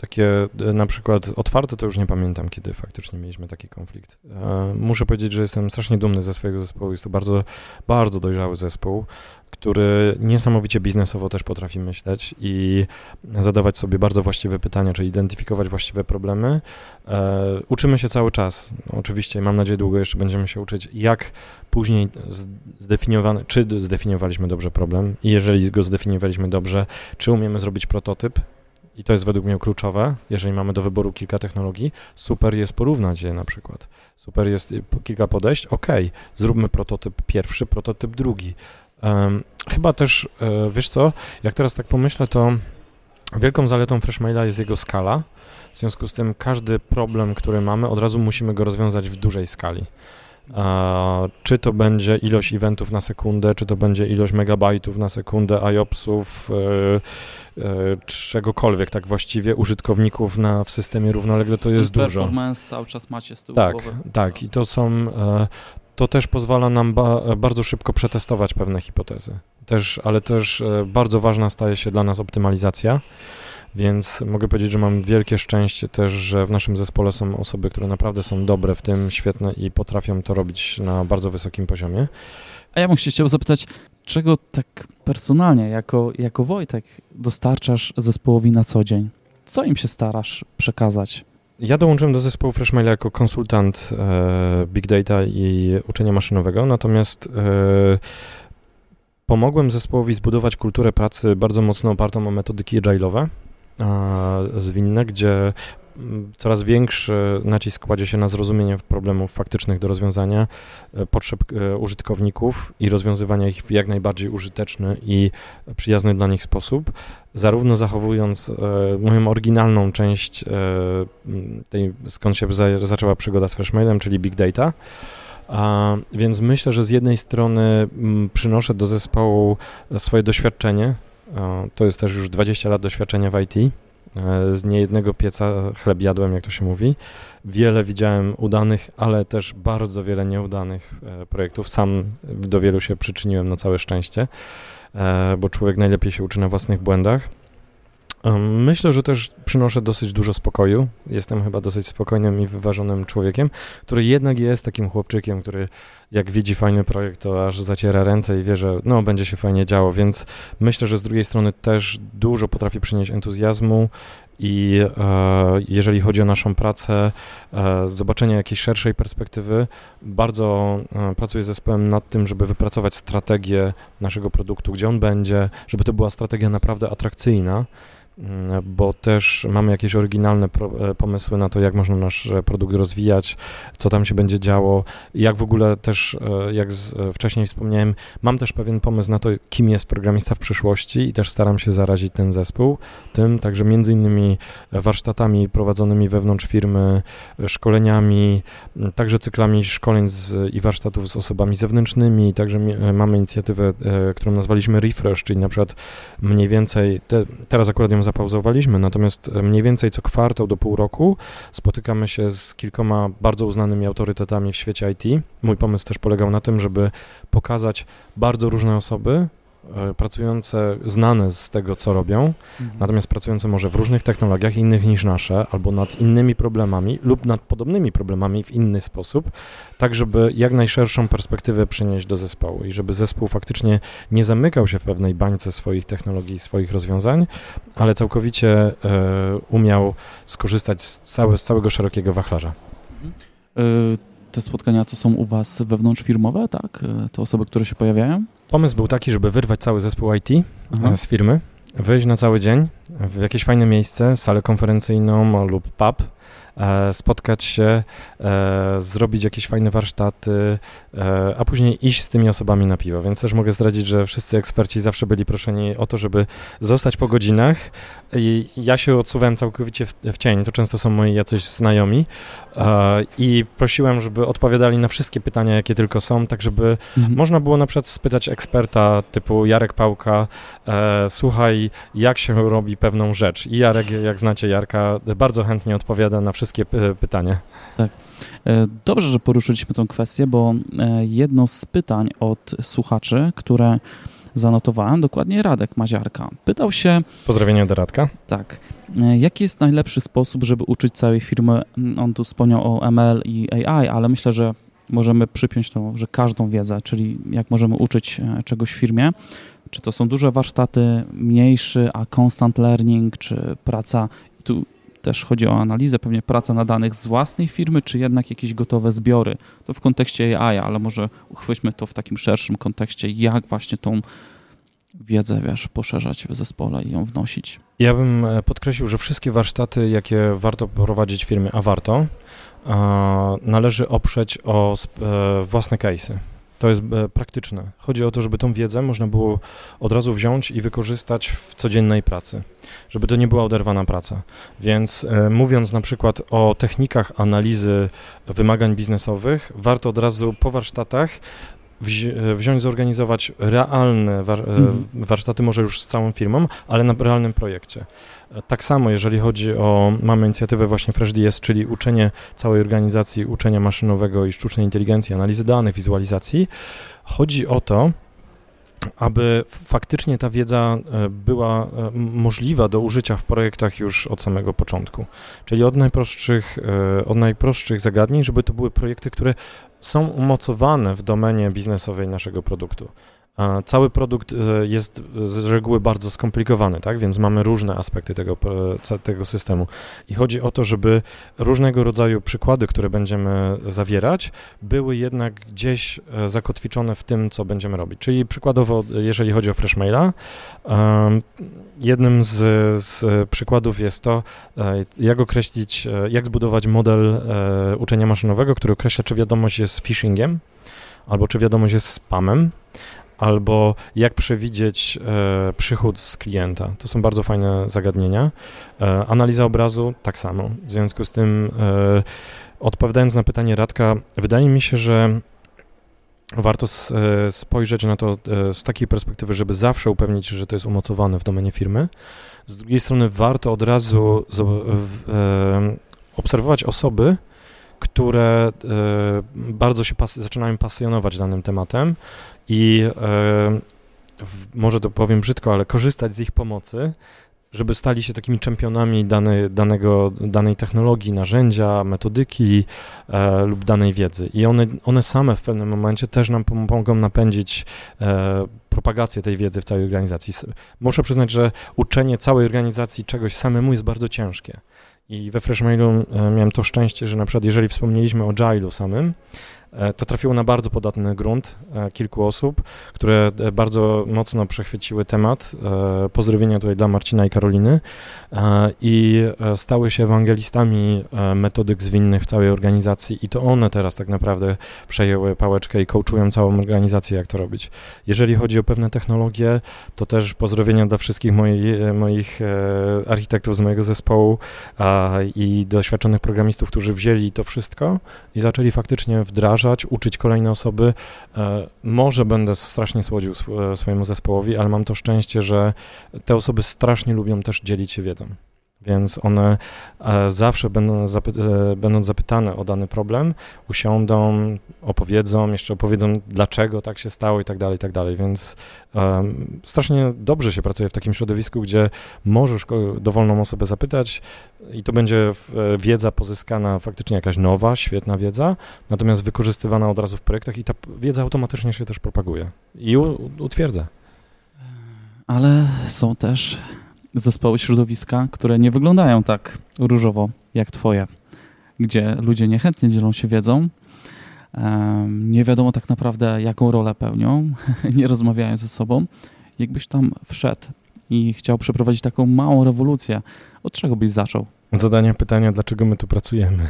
Speaker 1: takie e, na przykład otwarte to już nie pamiętam, kiedy faktycznie mieliśmy taki konflikt. E, muszę powiedzieć, że jestem strasznie dumny ze swojego zespołu. Jest to bardzo, bardzo dojrzały zespół, który niesamowicie biznesowo też potrafi myśleć i zadawać sobie bardzo właściwe pytania, czy identyfikować właściwe problemy. E, uczymy się cały czas. Oczywiście, mam nadzieję, długo jeszcze będziemy się uczyć, jak później zdefiniowane, czy zdefiniowaliśmy dobrze problem i jeżeli go zdefiniowaliśmy dobrze, czy umiemy zrobić prototyp, i to jest według mnie kluczowe, jeżeli mamy do wyboru kilka technologii, super jest porównać je na przykład. Super jest y, kilka podejść, ok, zróbmy prototyp pierwszy, prototyp drugi. Um, chyba też, e, wiesz co, jak teraz tak pomyślę, to wielką zaletą Freshmaila jest jego skala, w związku z tym każdy problem, który mamy, od razu musimy go rozwiązać w dużej skali. Czy to będzie ilość eventów na sekundę, czy to będzie ilość megabajtów na sekundę, IOPSów, e, e, czegokolwiek, tak właściwie użytkowników na, w systemie równolegle to jest dużo.
Speaker 2: Performance cały czas macie z tyłu
Speaker 1: Tak,
Speaker 2: głowy.
Speaker 1: tak i to są, e, to też pozwala nam ba, bardzo szybko przetestować pewne hipotezy. Też, ale też bardzo ważna staje się dla nas optymalizacja. Więc mogę powiedzieć, że mam wielkie szczęście też, że w naszym zespole są osoby, które naprawdę są dobre w tym, świetne i potrafią to robić na bardzo wysokim poziomie.
Speaker 2: A ja bym się chciał zapytać, czego tak personalnie, jako, jako Wojtek, dostarczasz zespołowi na co dzień? Co im się starasz przekazać?
Speaker 1: ja dołączyłem do zespołu Freshmail jako konsultant e, Big Data i uczenia maszynowego, natomiast e, pomogłem zespołowi zbudować kulturę pracy bardzo mocno opartą o metodyki agile'owe, zwinne, gdzie coraz większy nacisk kładzie się na zrozumienie problemów faktycznych do rozwiązania, e, potrzeb e, użytkowników i rozwiązywania ich w jak najbardziej użyteczny i przyjazny dla nich sposób, zarówno zachowując e, moją oryginalną część tej, skąd się za, zaczęła przygoda z Freshmailem, czyli Big Data, a, więc myślę, że z jednej strony m, przynoszę do zespołu swoje doświadczenie, to jest też już 20 lat doświadczenia w IT, E, z niejednego pieca chleb jadłem, jak to się mówi. Wiele widziałem udanych, ale też bardzo wiele nieudanych e, projektów. Sam do wielu się przyczyniłem na całe szczęście, e, bo człowiek najlepiej się uczy na własnych błędach. Myślę, że też przynoszę dosyć dużo spokoju. Jestem chyba dosyć spokojnym i wyważonym człowiekiem, który jednak jest takim chłopczykiem, który jak widzi fajny projekt, to aż zaciera ręce i wie, że no, będzie się fajnie działo, więc myślę, że z drugiej strony też dużo potrafi przynieść entuzjazmu i e, jeżeli chodzi o naszą pracę, e, zobaczenie jakiejś szerszej perspektywy, bardzo e, pracuję z zespołem nad tym, żeby wypracować strategię naszego produktu, gdzie on będzie, żeby to była strategia naprawdę atrakcyjna. Mm, bo też mamy jakieś oryginalne e, pomysły na to, jak można nasz e, produkt rozwijać, co tam się będzie działo, jak w ogóle też, e, jak wcześniej wspomniałem, mam też pewien pomysł na to, kim jest programista w przyszłości i też staram się zarazić ten zespół tym, także między innymi warsztatami prowadzonymi wewnątrz firmy, szkoleniami, także cyklami szkoleń z, i warsztatów z osobami zewnętrznymi, także mamy inicjatywę, którą nazwaliśmy Refresh, czyli na przykład mniej więcej, te, teraz akurat ją zapauzowaliśmy, natomiast e, mniej więcej co kwartał do pół roku spotykamy się z kilkoma bardzo uznanymi autorytetami w świecie IT. Mój pomysł też polegał na tym, żeby pokazać bardzo różne osoby, pracujące, znane z tego, co robią, mhm. natomiast pracujące może w różnych technologiach innych niż nasze, albo nad innymi problemami lub nad podobnymi problemami w inny sposób, tak żeby jak najszerszą perspektywę przynieść do zespołu i żeby zespół faktycznie nie zamykał się w pewnej bańce swoich technologii, swoich rozwiązań, ale całkowicie e, umiał skorzystać z, całe, z całego szerokiego wachlarza. Mhm.
Speaker 2: E, te spotkania to są u Was wewnątrzfirmowe, tak? Te osoby, które się pojawiają?
Speaker 1: Pomysł był taki, żeby wyrwać cały zespół IT Aha. z firmy, wyjść na cały dzień w jakieś fajne miejsce, salę konferencyjną lub pub, e, spotkać się, e, zrobić jakieś fajne warsztaty, e, a później iść z tymi osobami na piwo. Więc też mogę zdradzić, że wszyscy eksperci zawsze byli proszeni o to, żeby zostać po godzinach, i ja się odsuwałem całkowicie w, w, cień, to często są moi jacyś znajomi e, i prosiłem, żeby odpowiadali na wszystkie pytania, jakie tylko są, tak żeby mhm. można było na przykład spytać eksperta typu Jarek Pałka, e, słuchaj, jak się robi pewną rzecz. I Jarek, jak znacie Jarka, bardzo chętnie odpowiada na wszystkie pytania.
Speaker 2: Tak. E, dobrze, że poruszyliśmy tę kwestię, bo e, jedno z pytań od słuchaczy, które zanotowałem dokładnie Radek Maziarka. Pytał się...
Speaker 1: Pozdrowienia do Radka.
Speaker 2: Tak. E, jaki jest najlepszy sposób, żeby uczyć całej firmy? Mm, on tu wspomniał o ML i AI, ale myślę, że możemy przypiąć to, że każdą wiedzę, czyli jak możemy uczyć e, czegoś w firmie, czy to są duże warsztaty, mniejszy, a constant learning, czy praca, tu też chodzi o analizę, pewnie praca na danych z własnej firmy, czy jednak jakieś gotowe zbiory. To w kontekście AI, ale może uchwyćmy to w takim szerszym kontekście, jak właśnie tą wiedzę, wiesz, poszerzać w zespole i ją wnosić.
Speaker 1: Ja bym e, podkreślił, że wszystkie warsztaty, jakie warto prowadzić w a warto, należy oprzeć o e, własne case'y. To jest e, praktyczne. Chodzi o to, żeby tą wiedzę można było od razu wziąć i wykorzystać w codziennej pracy, żeby to nie była oderwana praca. Więc e, mówiąc na przykład o technikach analizy wymagań biznesowych, warto od razu po warsztatach wzi e, wziąć, zorganizować realne war mhm. warsztaty, może już z całą firmą, ale na realnym projekcie. Tak samo, jeżeli chodzi o, mamy inicjatywę właśnie FreshDS, czyli uczenie całej organizacji uczenia maszynowego i sztucznej inteligencji, analizy danych, wizualizacji. Chodzi o to, aby faktycznie ta wiedza e, była e, możliwa do użycia w projektach już od samego początku. Czyli od najprostszych, e, od najprostszych zagadnień, żeby to były projekty, które są umocowane w domenie biznesowej naszego produktu. Cały produkt e, jest z reguły bardzo skomplikowany, tak? więc mamy różne aspekty tego, tego systemu. I chodzi o to, żeby różnego rodzaju przykłady, które będziemy zawierać, były jednak gdzieś e, zakotwiczone w tym, co będziemy robić. Czyli przykładowo, jeżeli chodzi o Freshmaila, jednym z, z przykładów jest to, e, jak określić, jak zbudować model uczenia maszynowego, który określa, czy wiadomość jest phishingiem, albo czy wiadomość jest spamem, albo jak przewidzieć e, przychód z klienta. To są bardzo fajne zagadnienia. E, analiza obrazu tak samo. W związku z tym, e, odpowiadając na pytanie Radka, wydaje mi się, że warto s, e, spojrzeć na to e, z takiej perspektywy, żeby zawsze upewnić się, że to jest umocowane w domenie firmy. Z drugiej strony warto od razu z, e, obserwować osoby, które bardzo się pas zaczynają pasjonować danym tematem i e, może to powiem brzydko, ale korzystać z ich pomocy, żeby stali się takimi czempionami dane, danego, danej technologii, narzędzia, metodyki e, lub danej wiedzy. I one, one same w pewnym momencie też nam pomogą napędzić e, propagację tej wiedzy w całej organizacji. Muszę przyznać, że uczenie całej organizacji czegoś samemu jest bardzo ciężkie. I we Freshmailu e, miałem to szczęście, że na przykład jeżeli wspomnieliśmy o Agile'u samym, to trafiło na bardzo podatny grunt e, kilku osób, które e, bardzo mocno przechwyciły temat. Pozdrowienia tutaj dla Marcina i Karoliny i stały się ewangelistami metodyk zwinnych w całej organizacji i to one teraz tak naprawdę przejęły pałeczkę i coachują całą organizację, jak to robić. Jeżeli chodzi o pewne technologie, to też pozdrowienia dla wszystkich moich, moich architektów z mojego zespołu i doświadczonych programistów, którzy wzięli to wszystko i zaczęli faktycznie wdrażać uczyć kolejne osoby. E, może będę strasznie słodził sw swojemu zespołowi, ale mam to szczęście, że te osoby strasznie lubią też dzielić się wiedzą więc one e, zawsze będą zapy e, zapytane o dany problem, usiądą, opowiedzą, jeszcze opowiedzą, dlaczego tak się stało i tak dalej, i tak dalej, więc strasznie dobrze się pracuje w takim środowisku, gdzie możesz dowolną osobę zapytać i to będzie wiedza pozyskana faktycznie jakaś nowa, świetna wiedza, natomiast wykorzystywana od razu w projektach i ta wiedza automatycznie się też propaguje i utwierdza.
Speaker 2: Ale są też zespoły środowiska, które nie wyglądają tak różowo jak twoje, gdzie ludzie niechętnie dzielą się wiedzą, nie wiadomo tak naprawdę, jaką rolę pełnią, nie rozmawiają ze sobą. Jakbyś tam wszedł i chciał przeprowadzić taką małą rewolucję, od czego byś zaczął?
Speaker 1: Zadania pytania, dlaczego my tu pracujemy.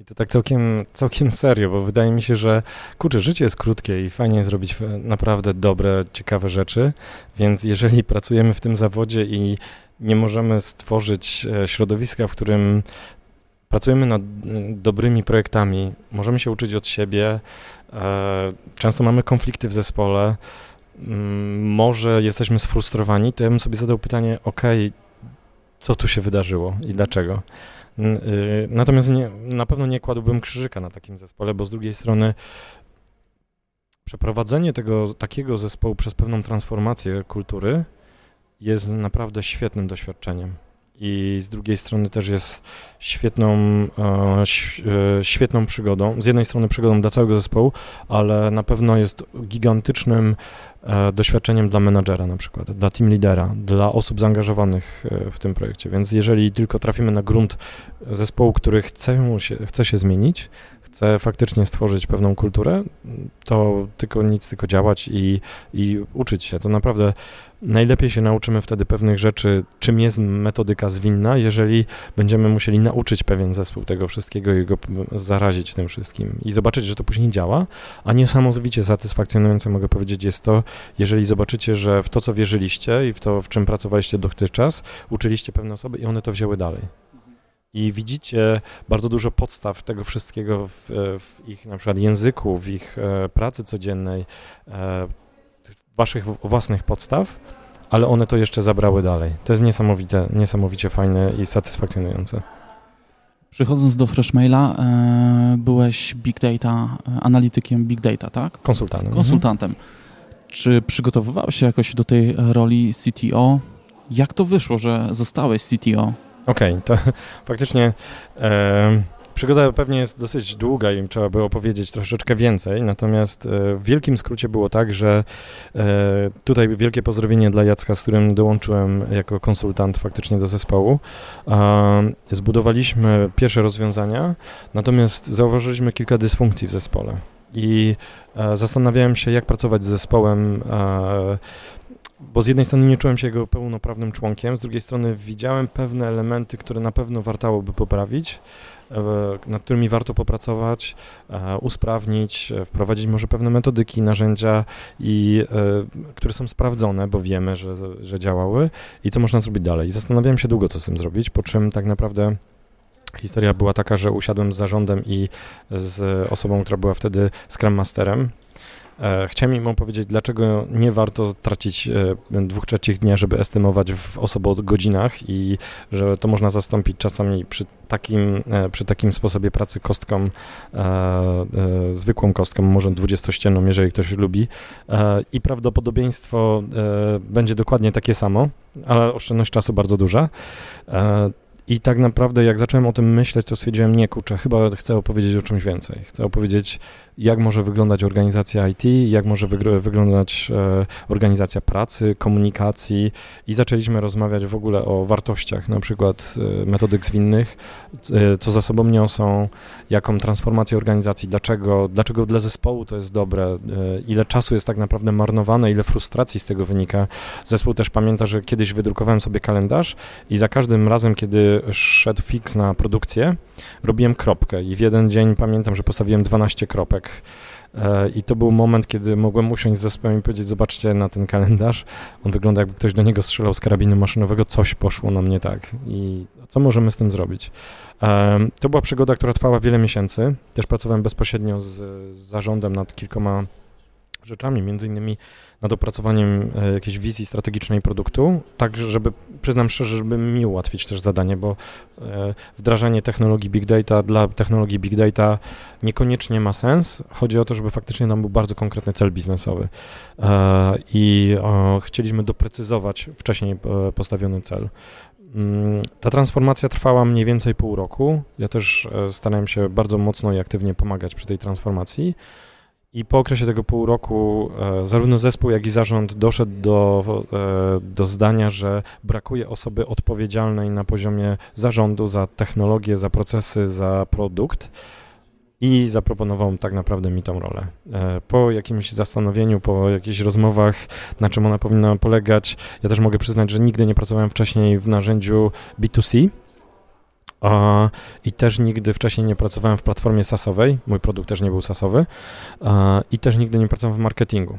Speaker 1: I to tak całkiem, całkiem serio, bo wydaje mi się, że kurczę, życie jest krótkie i fajnie zrobić naprawdę dobre, ciekawe rzeczy, więc jeżeli pracujemy w tym zawodzie i nie możemy stworzyć e, środowiska, w którym pracujemy nad dobrymi projektami, możemy się uczyć od siebie, e, często mamy konflikty w zespole, może jesteśmy sfrustrowani, to ja bym sobie zadał pytanie, ok, co tu się wydarzyło i dlaczego? Y, natomiast nie, na pewno nie kładłbym krzyżyka na takim zespole, bo z drugiej strony przeprowadzenie tego takiego zespołu przez pewną transformację kultury jest naprawdę świetnym doświadczeniem. I z drugiej strony też jest świetną, e, e, świetną przygodą. Z jednej strony przygodą dla całego zespołu, ale na pewno jest gigantycznym doświadczeniem dla menadżera na przykład, dla team lidera, dla osób zaangażowanych e, w tym projekcie. Więc jeżeli tylko trafimy na grunt zespołu, który chce się, chce się zmienić, chce faktycznie stworzyć pewną kulturę, to tylko nic, tylko działać i, i uczyć się. To naprawdę najlepiej się nauczymy wtedy pewnych rzeczy, czym jest metodyka zwinna, jeżeli będziemy musieli nauczyć pewien zespół tego wszystkiego i go zarazić tym wszystkim i zobaczyć, że to później działa, a niesamowicie satysfakcjonujące mogę powiedzieć jest to, jeżeli zobaczycie, że w to, co wierzyliście i w to, w czym pracowaliście dotychczas, uczyliście pewne osoby i one to wzięły dalej i widzicie bardzo dużo podstaw tego wszystkiego w, w, ich na przykład języku, w ich e, pracy codziennej, e, waszych własnych podstaw, ale one to jeszcze zabrały dalej. To jest niesamowite, niesamowicie fajne i satysfakcjonujące.
Speaker 2: Przychodząc do Freshmaila, e, byłeś big data, e, analitykiem big data, tak?
Speaker 1: Konsultantem.
Speaker 2: Konsultantem. Mhm. Czy przygotowywałeś się jakoś do tej roli CTO? Jak to wyszło, że zostałeś CTO?
Speaker 1: Okej, okay, to faktycznie e, Przygoda pewnie jest dosyć długa i trzeba by opowiedzieć troszeczkę więcej, natomiast e, w wielkim skrócie było tak, że e, tutaj wielkie pozdrowienie dla Jacka, z którym dołączyłem jako konsultant faktycznie do zespołu. Zbudowaliśmy pierwsze rozwiązania, natomiast zauważyliśmy kilka dysfunkcji w zespole i zastanawiałem się, jak pracować z zespołem bo z jednej strony nie czułem się jego pełnoprawnym członkiem, z drugiej strony widziałem pewne elementy, które na pewno wartałoby poprawić, e, nad którymi warto popracować, e, usprawnić, e, wprowadzić może pewne metodyki, narzędzia, i, które są sprawdzone, bo wiemy, że, że działały i co można zrobić dalej. Zastanawiałem się długo, co z tym zrobić, po czym tak naprawdę historia była taka, że usiadłem z zarządem i z osobą, która była wtedy Scrum Masterem, chciałem im powiedzieć, dlaczego nie warto tracić e, dwóch trzecich dnia, żeby estymować w godzinach i że to można zastąpić czasami przy takim, e, przy takim sposobie pracy kostką, zwykłą kostką, może dwudziestościenną, jeżeli ktoś lubi i prawdopodobieństwo będzie dokładnie takie samo, ale oszczędność czasu bardzo duża. I tak naprawdę, jak zacząłem o tym myśleć, to stwierdziłem, nie kurczę, chyba chcę opowiedzieć o czymś więcej. Chcę opowiedzieć jak może wyglądać organizacja IT, jak może wyglądać e, organizacja pracy, komunikacji i zaczęliśmy rozmawiać w ogóle o wartościach, na przykład e, metodyk zwinnych, e, co za sobą niosą, jaką transformację organizacji, dlaczego, dlaczego dla zespołu to jest dobre, ile czasu jest tak naprawdę marnowane, ile frustracji z tego wynika. Zespół też pamięta, że kiedyś wydrukowałem sobie kalendarz i za każdym razem, kiedy szedł fix na produkcję, robiłem kropkę i w jeden dzień pamiętam, że postawiłem 12 kropek. E, I to był moment, kiedy mogłem usiąść z zespołem i powiedzieć, zobaczcie na ten kalendarz, on wygląda jakby ktoś do niego strzelał z karabinu maszynowego, coś poszło na mnie tak. I co możemy z tym zrobić? E, to była przygoda, która trwała wiele miesięcy, też pracowałem bezpośrednio z, z zarządem nad kilkoma rzeczami, między innymi nad opracowaniem e, jakiejś wizji strategicznej produktu, tak żeby, przyznam szczerze, żeby mi ułatwić też zadanie, bo e, wdrażanie technologii big data dla technologii big data niekoniecznie ma sens. Chodzi o to, żeby faktycznie nam był bardzo konkretny cel biznesowy e, i chcieliśmy doprecyzować wcześniej postawiony cel. Mm, ta transformacja trwała mniej więcej pół roku. Ja też starałem się bardzo mocno i aktywnie pomagać przy tej transformacji. I po okresie tego pół roku e, zarówno zespół, jak i zarząd doszedł do, e, do zdania, że brakuje osoby odpowiedzialnej na poziomie zarządu za technologię, za procesy, za produkt i zaproponował tak naprawdę mi tą rolę. E, po jakimś zastanowieniu, po jakichś rozmowach, na czym ona powinna polegać, ja też mogę przyznać, że nigdy nie pracowałem wcześniej w narzędziu B2C, i też nigdy wcześniej nie pracowałem w platformie sasowej, mój produkt też nie był sasowy i też nigdy nie pracowałem w marketingu.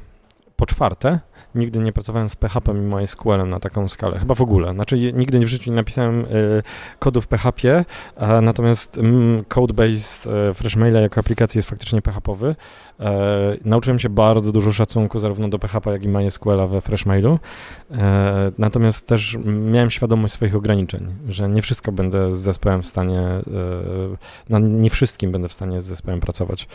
Speaker 1: Po czwarte, nigdy nie pracowałem z PHP i MySQL-em na taką skalę, chyba w ogóle. Znaczy nigdy w życiu nie napisałem y, kodu w PHP, a natomiast mm, codebase y, FreshMaila jako aplikacji jest faktycznie PHP-owy. E, nauczyłem się bardzo dużo szacunku zarówno do PHP, jak i MySQL-a we FreshMailu. E, natomiast też miałem świadomość swoich ograniczeń, że nie wszystko będę z zespołem w stanie, e, na nie wszystkim będę w stanie z zespołem pracować.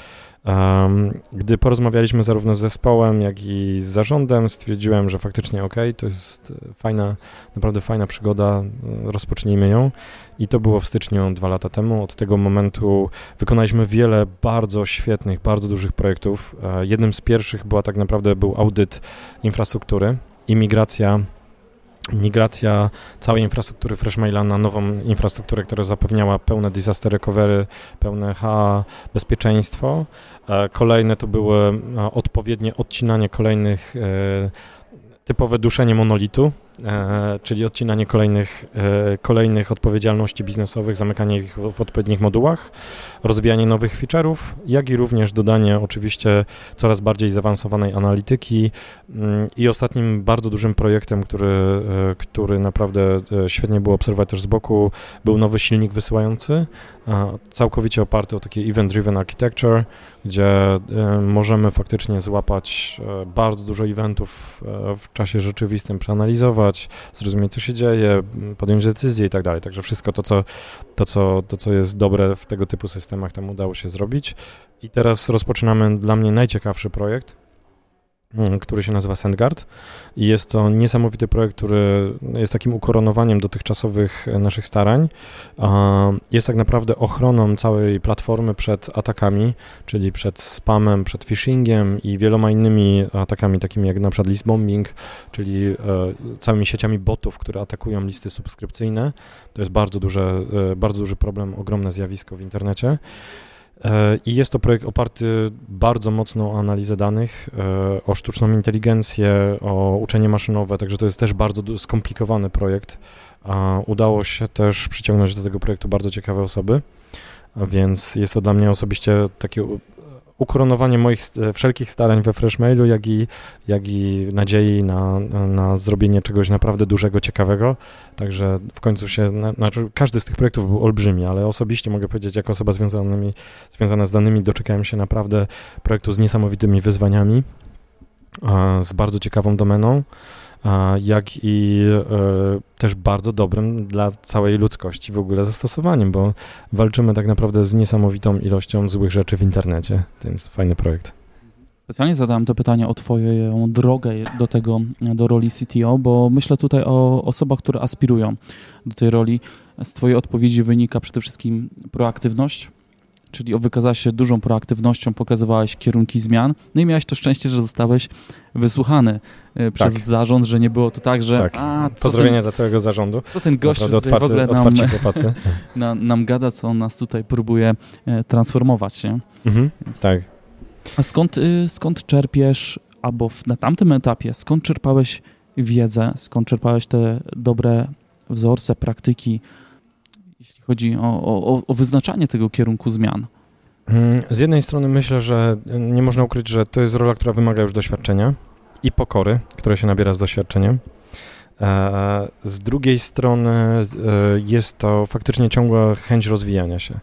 Speaker 1: Gdy porozmawialiśmy zarówno z zespołem, jak i z zarządem, stwierdziłem, że faktycznie ok, to jest fajna, naprawdę fajna przygoda, rozpocznijmy ją. I to było w styczniu dwa lata temu. Od tego momentu wykonaliśmy wiele bardzo świetnych, bardzo dużych projektów. E, jednym z pierwszych była tak naprawdę był audyt infrastruktury i migracja migracja całej infrastruktury Freshmaila na nową infrastrukturę, która zapewniała pełne disaster recovery, pełne HA, bezpieczeństwo. E, kolejne to były e, odpowiednie odcinanie kolejnych typowe duszenie monolitu, czyli odcinanie kolejnych, e, kolejnych odpowiedzialności biznesowych, zamykanie ich w, odpowiednich modułach, rozwijanie nowych feature'ów, jak i również dodanie oczywiście coraz bardziej zaawansowanej analityki mm, i ostatnim bardzo dużym projektem, który, e, który naprawdę e, świetnie było obserwować też z boku, był nowy silnik wysyłający, całkowicie oparty o takie event-driven architecture, gdzie e, możemy faktycznie złapać bardzo dużo eventów w czasie rzeczywistym, przeanalizować, zrozumieć, co się dzieje, podjąć decyzje i tak dalej. Także wszystko to, co, to, co, to, co jest dobre w tego typu systemach, tam udało się zrobić. I teraz rozpoczynamy dla mnie najciekawszy projekt, który się nazywa SendGuard i jest to niesamowity projekt, który jest takim ukoronowaniem dotychczasowych naszych starań. Jest tak naprawdę ochroną całej platformy przed atakami, czyli przed spamem, przed phishingiem i wieloma innymi atakami, takimi jak na przykład list bombing, czyli e, całymi sieciami botów, które atakują listy subskrypcyjne. To jest bardzo, duże, e, bardzo duży problem, ogromne zjawisko w internecie. E, I jest to projekt oparty bardzo mocno o analizę danych, e, o sztuczną inteligencję, o uczenie maszynowe, także to jest też bardzo skomplikowany projekt. Udało się też przyciągnąć do tego projektu bardzo ciekawe osoby, więc jest to dla mnie osobiście takie ukoronowanie moich wszelkich starań we Freshmailu, jak i, jak i nadziei na, na zrobienie czegoś naprawdę dużego, ciekawego. Także w końcu się, znaczy każdy z tych projektów był olbrzymi, ale osobiście mogę powiedzieć, jako osoba związanymi, związana z danymi, doczekałem się naprawdę projektu z niesamowitymi wyzwaniami, z bardzo ciekawą domeną jak i e, też bardzo dobrym dla całej ludzkości w ogóle zastosowaniem, bo walczymy tak naprawdę z niesamowitą ilością złych rzeczy w internecie. Jest fajny projekt.
Speaker 2: Specjalnie zadałem to pytanie o Twoją drogę do tego, do roli CTO, bo myślę tutaj o osobach, które aspirują do tej roli. Z Twojej odpowiedzi wynika przede wszystkim proaktywność, czyli wykazałaś się dużą proaktywnością, pokazywałeś kierunki zmian, no i miałeś to szczęście, że zostałeś wysłuchany e, przez tak. zarząd, że nie było to tak, że...
Speaker 1: Tak. A, Pozdrowienia ten, za całego zarządu.
Speaker 2: Co ten gość otwarty, w ogóle nam, na, nam gada, co on nas tutaj próbuje e, transformować, nie?
Speaker 1: Mhm, Więc, tak.
Speaker 2: A skąd, y, skąd czerpiesz, albo w, na tamtym etapie, skąd czerpałeś wiedzę, skąd czerpałeś te dobre wzorce, praktyki, chodzi o, o, o wyznaczanie tego kierunku zmian?
Speaker 1: Mm, z jednej strony myślę, że nie można ukryć, że to jest rola, która wymaga już doświadczenia i pokory, które się nabiera z doświadczeniem. E, z drugiej strony e, jest to faktycznie ciągła chęć rozwijania się.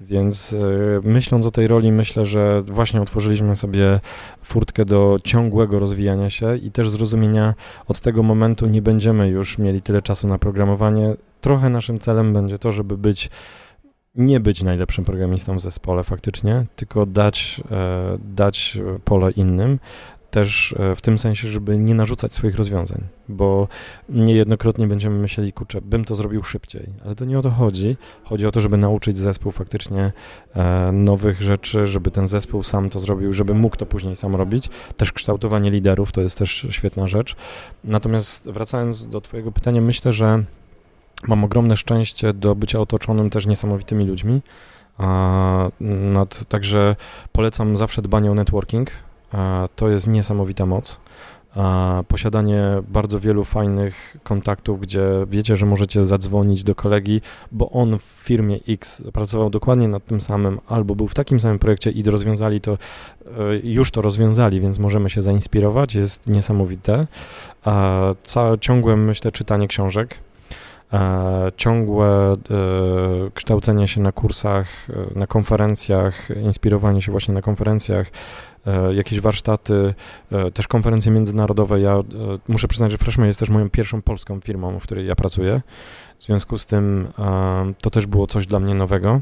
Speaker 1: Więc e, myśląc o tej roli, myślę, że właśnie otworzyliśmy sobie furtkę do ciągłego rozwijania się i też zrozumienia od tego momentu nie będziemy już mieli tyle czasu na programowanie. Trochę naszym celem będzie to, żeby być nie być najlepszym programistą w zespole faktycznie, tylko dać, e, dać pole innym, też e, w tym sensie, żeby nie narzucać swoich rozwiązań, bo niejednokrotnie będziemy myśleli, kurczę, bym to zrobił szybciej, ale to nie o to chodzi. Chodzi o to, żeby nauczyć zespół faktycznie e, nowych rzeczy, żeby ten zespół sam to zrobił, żeby mógł to później sam robić. Też kształtowanie liderów to jest też świetna rzecz. Natomiast wracając do Twojego pytania, myślę, że mam ogromne szczęście do bycia otoczonym też niesamowitymi ludźmi. A, także polecam zawsze dbanie o networking, to jest niesamowita moc. Posiadanie bardzo wielu fajnych kontaktów, gdzie wiecie, że możecie zadzwonić do kolegi, bo on w firmie X pracował dokładnie nad tym samym, albo był w takim samym projekcie i rozwiązali to, e, już to rozwiązali, więc możemy się zainspirować, jest niesamowite. Całe, ciągłe, myślę, czytanie książek, ciągłe e, kształcenie się na kursach, e, na konferencjach, inspirowanie się właśnie na konferencjach, jakieś warsztaty, też konferencje międzynarodowe. Ja muszę przyznać, że Freshman jest też moją pierwszą polską firmą, w której ja pracuję. W związku z tym to też było coś dla mnie nowego.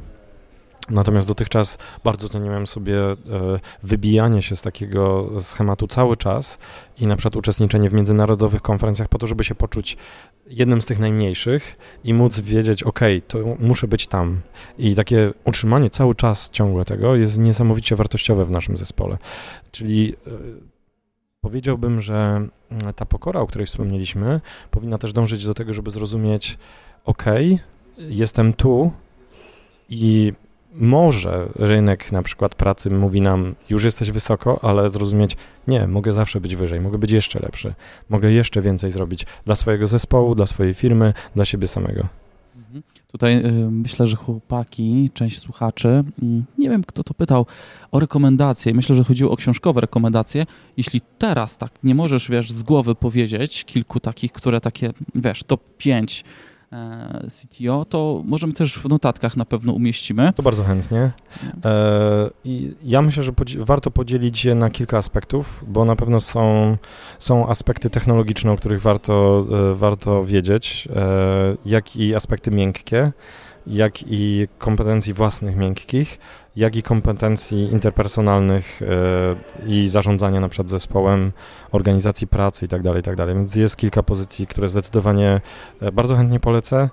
Speaker 1: Natomiast dotychczas bardzo ceniłem sobie e, wybijanie się z takiego schematu cały czas i na przykład uczestniczenie w międzynarodowych konferencjach po to, żeby się poczuć jednym z tych najmniejszych i móc wiedzieć, ok, to muszę być tam. I takie utrzymanie cały czas ciągłe tego jest niesamowicie wartościowe w naszym zespole. Czyli e, powiedziałbym, że mm, ta pokora, o której wspomnieliśmy, powinna też dążyć do tego, żeby zrozumieć, ok, jestem tu i może rynek na przykład pracy mówi nam, już jesteś wysoko, ale zrozumieć, nie, mogę zawsze być wyżej, mogę być jeszcze lepszy, mogę jeszcze więcej zrobić dla swojego zespołu, dla swojej firmy, dla siebie samego.
Speaker 2: Mhm. Tutaj y, myślę, że chłopaki, część słuchaczy, y, nie wiem kto to pytał, o rekomendacje. Myślę, że chodziło o książkowe rekomendacje. Jeśli teraz tak nie możesz, wiesz, z głowy powiedzieć kilku takich, które takie, wiesz, top 5 E, CTO, to możemy też w notatkach na pewno umieścimy.
Speaker 1: To bardzo chętnie. E, I ja myślę, że podzi warto podzielić je na kilka aspektów, bo na pewno są, są aspekty technologiczne, o których warto, e, warto wiedzieć, jak i aspekty miękkie, jak i kompetencji własnych miękkich, jak i kompetencji interpersonalnych e, i zarządzania na przykład zespołem, organizacji pracy itd., tak itd. Tak Więc jest kilka pozycji, które zdecydowanie e, bardzo chętnie polecę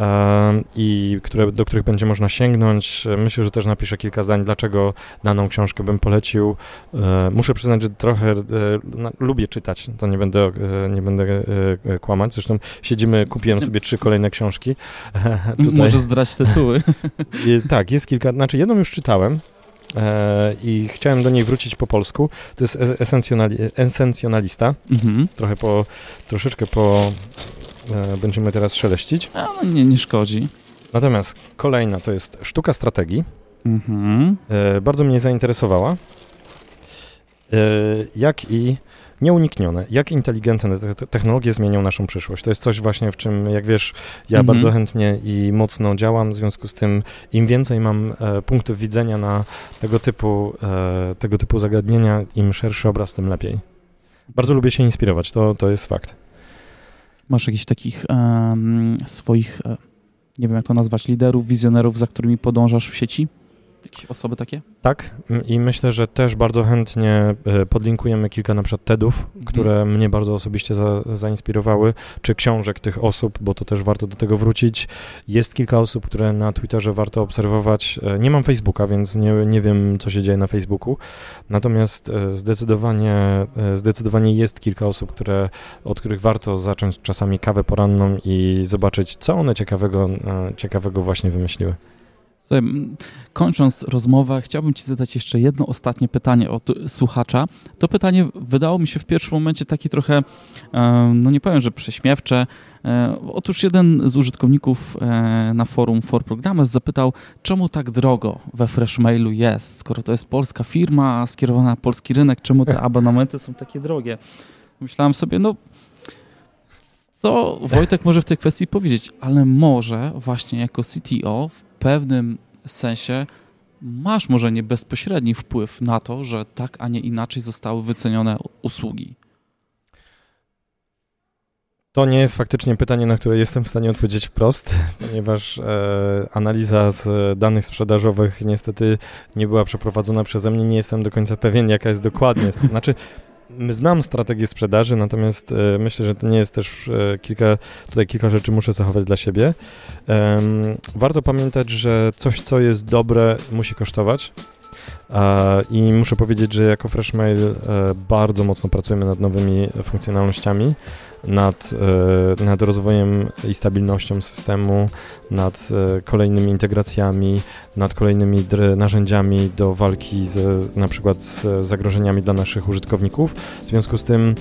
Speaker 1: e, i które, do których będzie można sięgnąć. Myślę, że też napiszę kilka zdań, dlaczego daną książkę bym polecił. Muszę przyznać, że trochę no, lubię czytać, to nie będę, nie będę kłamać. Zresztą siedzimy, kupiłem sobie trzy kolejne książki.
Speaker 2: Tutaj. Może zdrać tytuły.
Speaker 1: tak, jest kilka, znaczy jedną już czytałem, E, i chciałem do niej wrócić po polsku. To jest esencjonali, esencjonalista. Mhm. Trochę po, troszeczkę po, e, będziemy teraz szeleścić.
Speaker 2: A, no nie, nie szkodzi.
Speaker 1: Natomiast kolejna to jest Sztuka Strategii. Mhm. E, bardzo mnie zainteresowała. E, jak i nieuniknione. Jak inteligentne te technologie zmienią naszą przyszłość? To jest coś właśnie, w czym, jak wiesz, ja mhm. bardzo chętnie i mocno działam, w związku z tym im więcej mam e, punktów widzenia na tego typu, e, tego typu zagadnienia, im szerszy obraz, tym lepiej. Bardzo lubię się inspirować, to, to jest fakt.
Speaker 2: Masz jakichś takich um, swoich, e, nie wiem jak to nazwać, liderów, wizjonerów, za którymi podążasz w sieci? Jakieś osoby takie?
Speaker 1: Tak i myślę, że też bardzo chętnie e, podlinkujemy kilka na przykład TEDów, mhm. które mnie bardzo osobiście za, zainspirowały, czy książek tych osób, bo to też warto do tego wrócić. Jest kilka osób, które na Twitterze warto obserwować. E, nie mam Facebooka, więc nie, nie wiem, co się dzieje na Facebooku, natomiast e, zdecydowanie, zdecydowanie jest kilka osób, które, od których warto zacząć czasami kawę poranną i zobaczyć, co one ciekawego, ciekawego właśnie wymyśliły.
Speaker 2: Słuchaj, kończąc rozmowę, chciałbym Ci zadać jeszcze jedno ostatnie pytanie od słuchacza. To pytanie wydało mi się w pierwszym momencie takie trochę, no nie powiem, że prześmiewcze. E, otóż jeden z użytkowników e, na forum For Programmers zapytał, czemu tak drogo we Freshmailu jest, skoro to jest polska firma skierowana na polski rynek, czemu te abonamenty są takie drogie? Myślałem sobie, no co Wojtek może w tej kwestii powiedzieć, ale może właśnie jako CTO w pewnym sensie masz może nie bezpośredni wpływ na to, że tak, a nie inaczej zostały wycenione usługi.
Speaker 1: To nie jest faktycznie pytanie, na które jestem w stanie odpowiedzieć wprost, ponieważ e, analiza z danych sprzedażowych niestety nie była przeprowadzona przeze mnie. Nie jestem do końca pewien, jaka jest dokładnie. Znaczy, znam strategię sprzedaży, natomiast e, myślę, że to nie jest też e, kilka, tutaj kilka rzeczy muszę zachować dla siebie. warto pamiętać, że coś, co jest dobre, musi kosztować. I muszę powiedzieć, że jako Freshmail e, bardzo mocno pracujemy nad nowymi funkcjonalnościami nad, e, nad rozwojem i stabilnością systemu, nad e, kolejnymi integracjami, nad kolejnymi narzędziami do walki z, na przykład z zagrożeniami dla naszych użytkowników. W związku z tym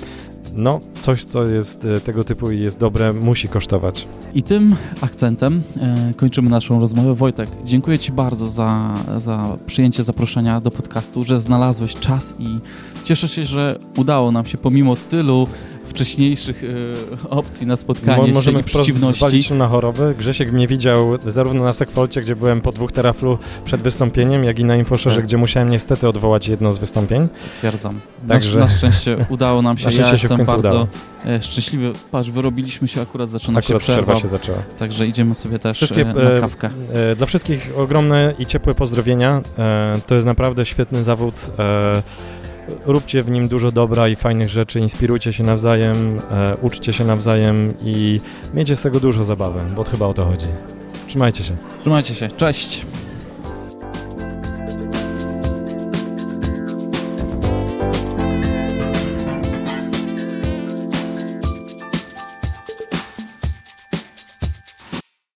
Speaker 1: no, coś, co jest e, tego typu i jest dobre, musi kosztować.
Speaker 2: I tym akcentem e, kończymy naszą rozmowę. Wojtek, dziękuję Ci bardzo za, za przyjęcie zaproszenia do podcastu, że znalazłeś czas i cieszę się, że udało nam się pomimo tylu wcześniejszych e, opcji na spotkanie
Speaker 1: Mo możemy przeciwności. się na choroby. Grzesiek mnie widział zarówno na Sekwolcie, gdzie byłem po dwóch teraflu przed wystąpieniem, jak i na Infoszerze, tak. gdzie musiałem niestety odwołać jedno z wystąpień.
Speaker 2: Potwierdzam. Także... Na, na szczęście udało nam się. ja się jestem bardzo udało. E, szczęśliwy. Patrz, wyrobiliśmy się, akurat zaczyna akurat się przerwa. przerwa się zaczęła. Także idziemy sobie też Wszystkie, e, na e, kawkę.
Speaker 1: E, dla wszystkich ogromne i ciepłe pozdrowienia. E, to jest naprawdę świetny zawód. Róbcie w nim dużo dobra i fajnych rzeczy, inspirujcie się nawzajem, e, uczcie się nawzajem i miejcie z tego dużo zabawy, bo chyba o to chodzi. Trzymajcie się.
Speaker 2: Trzymajcie się. Cześć.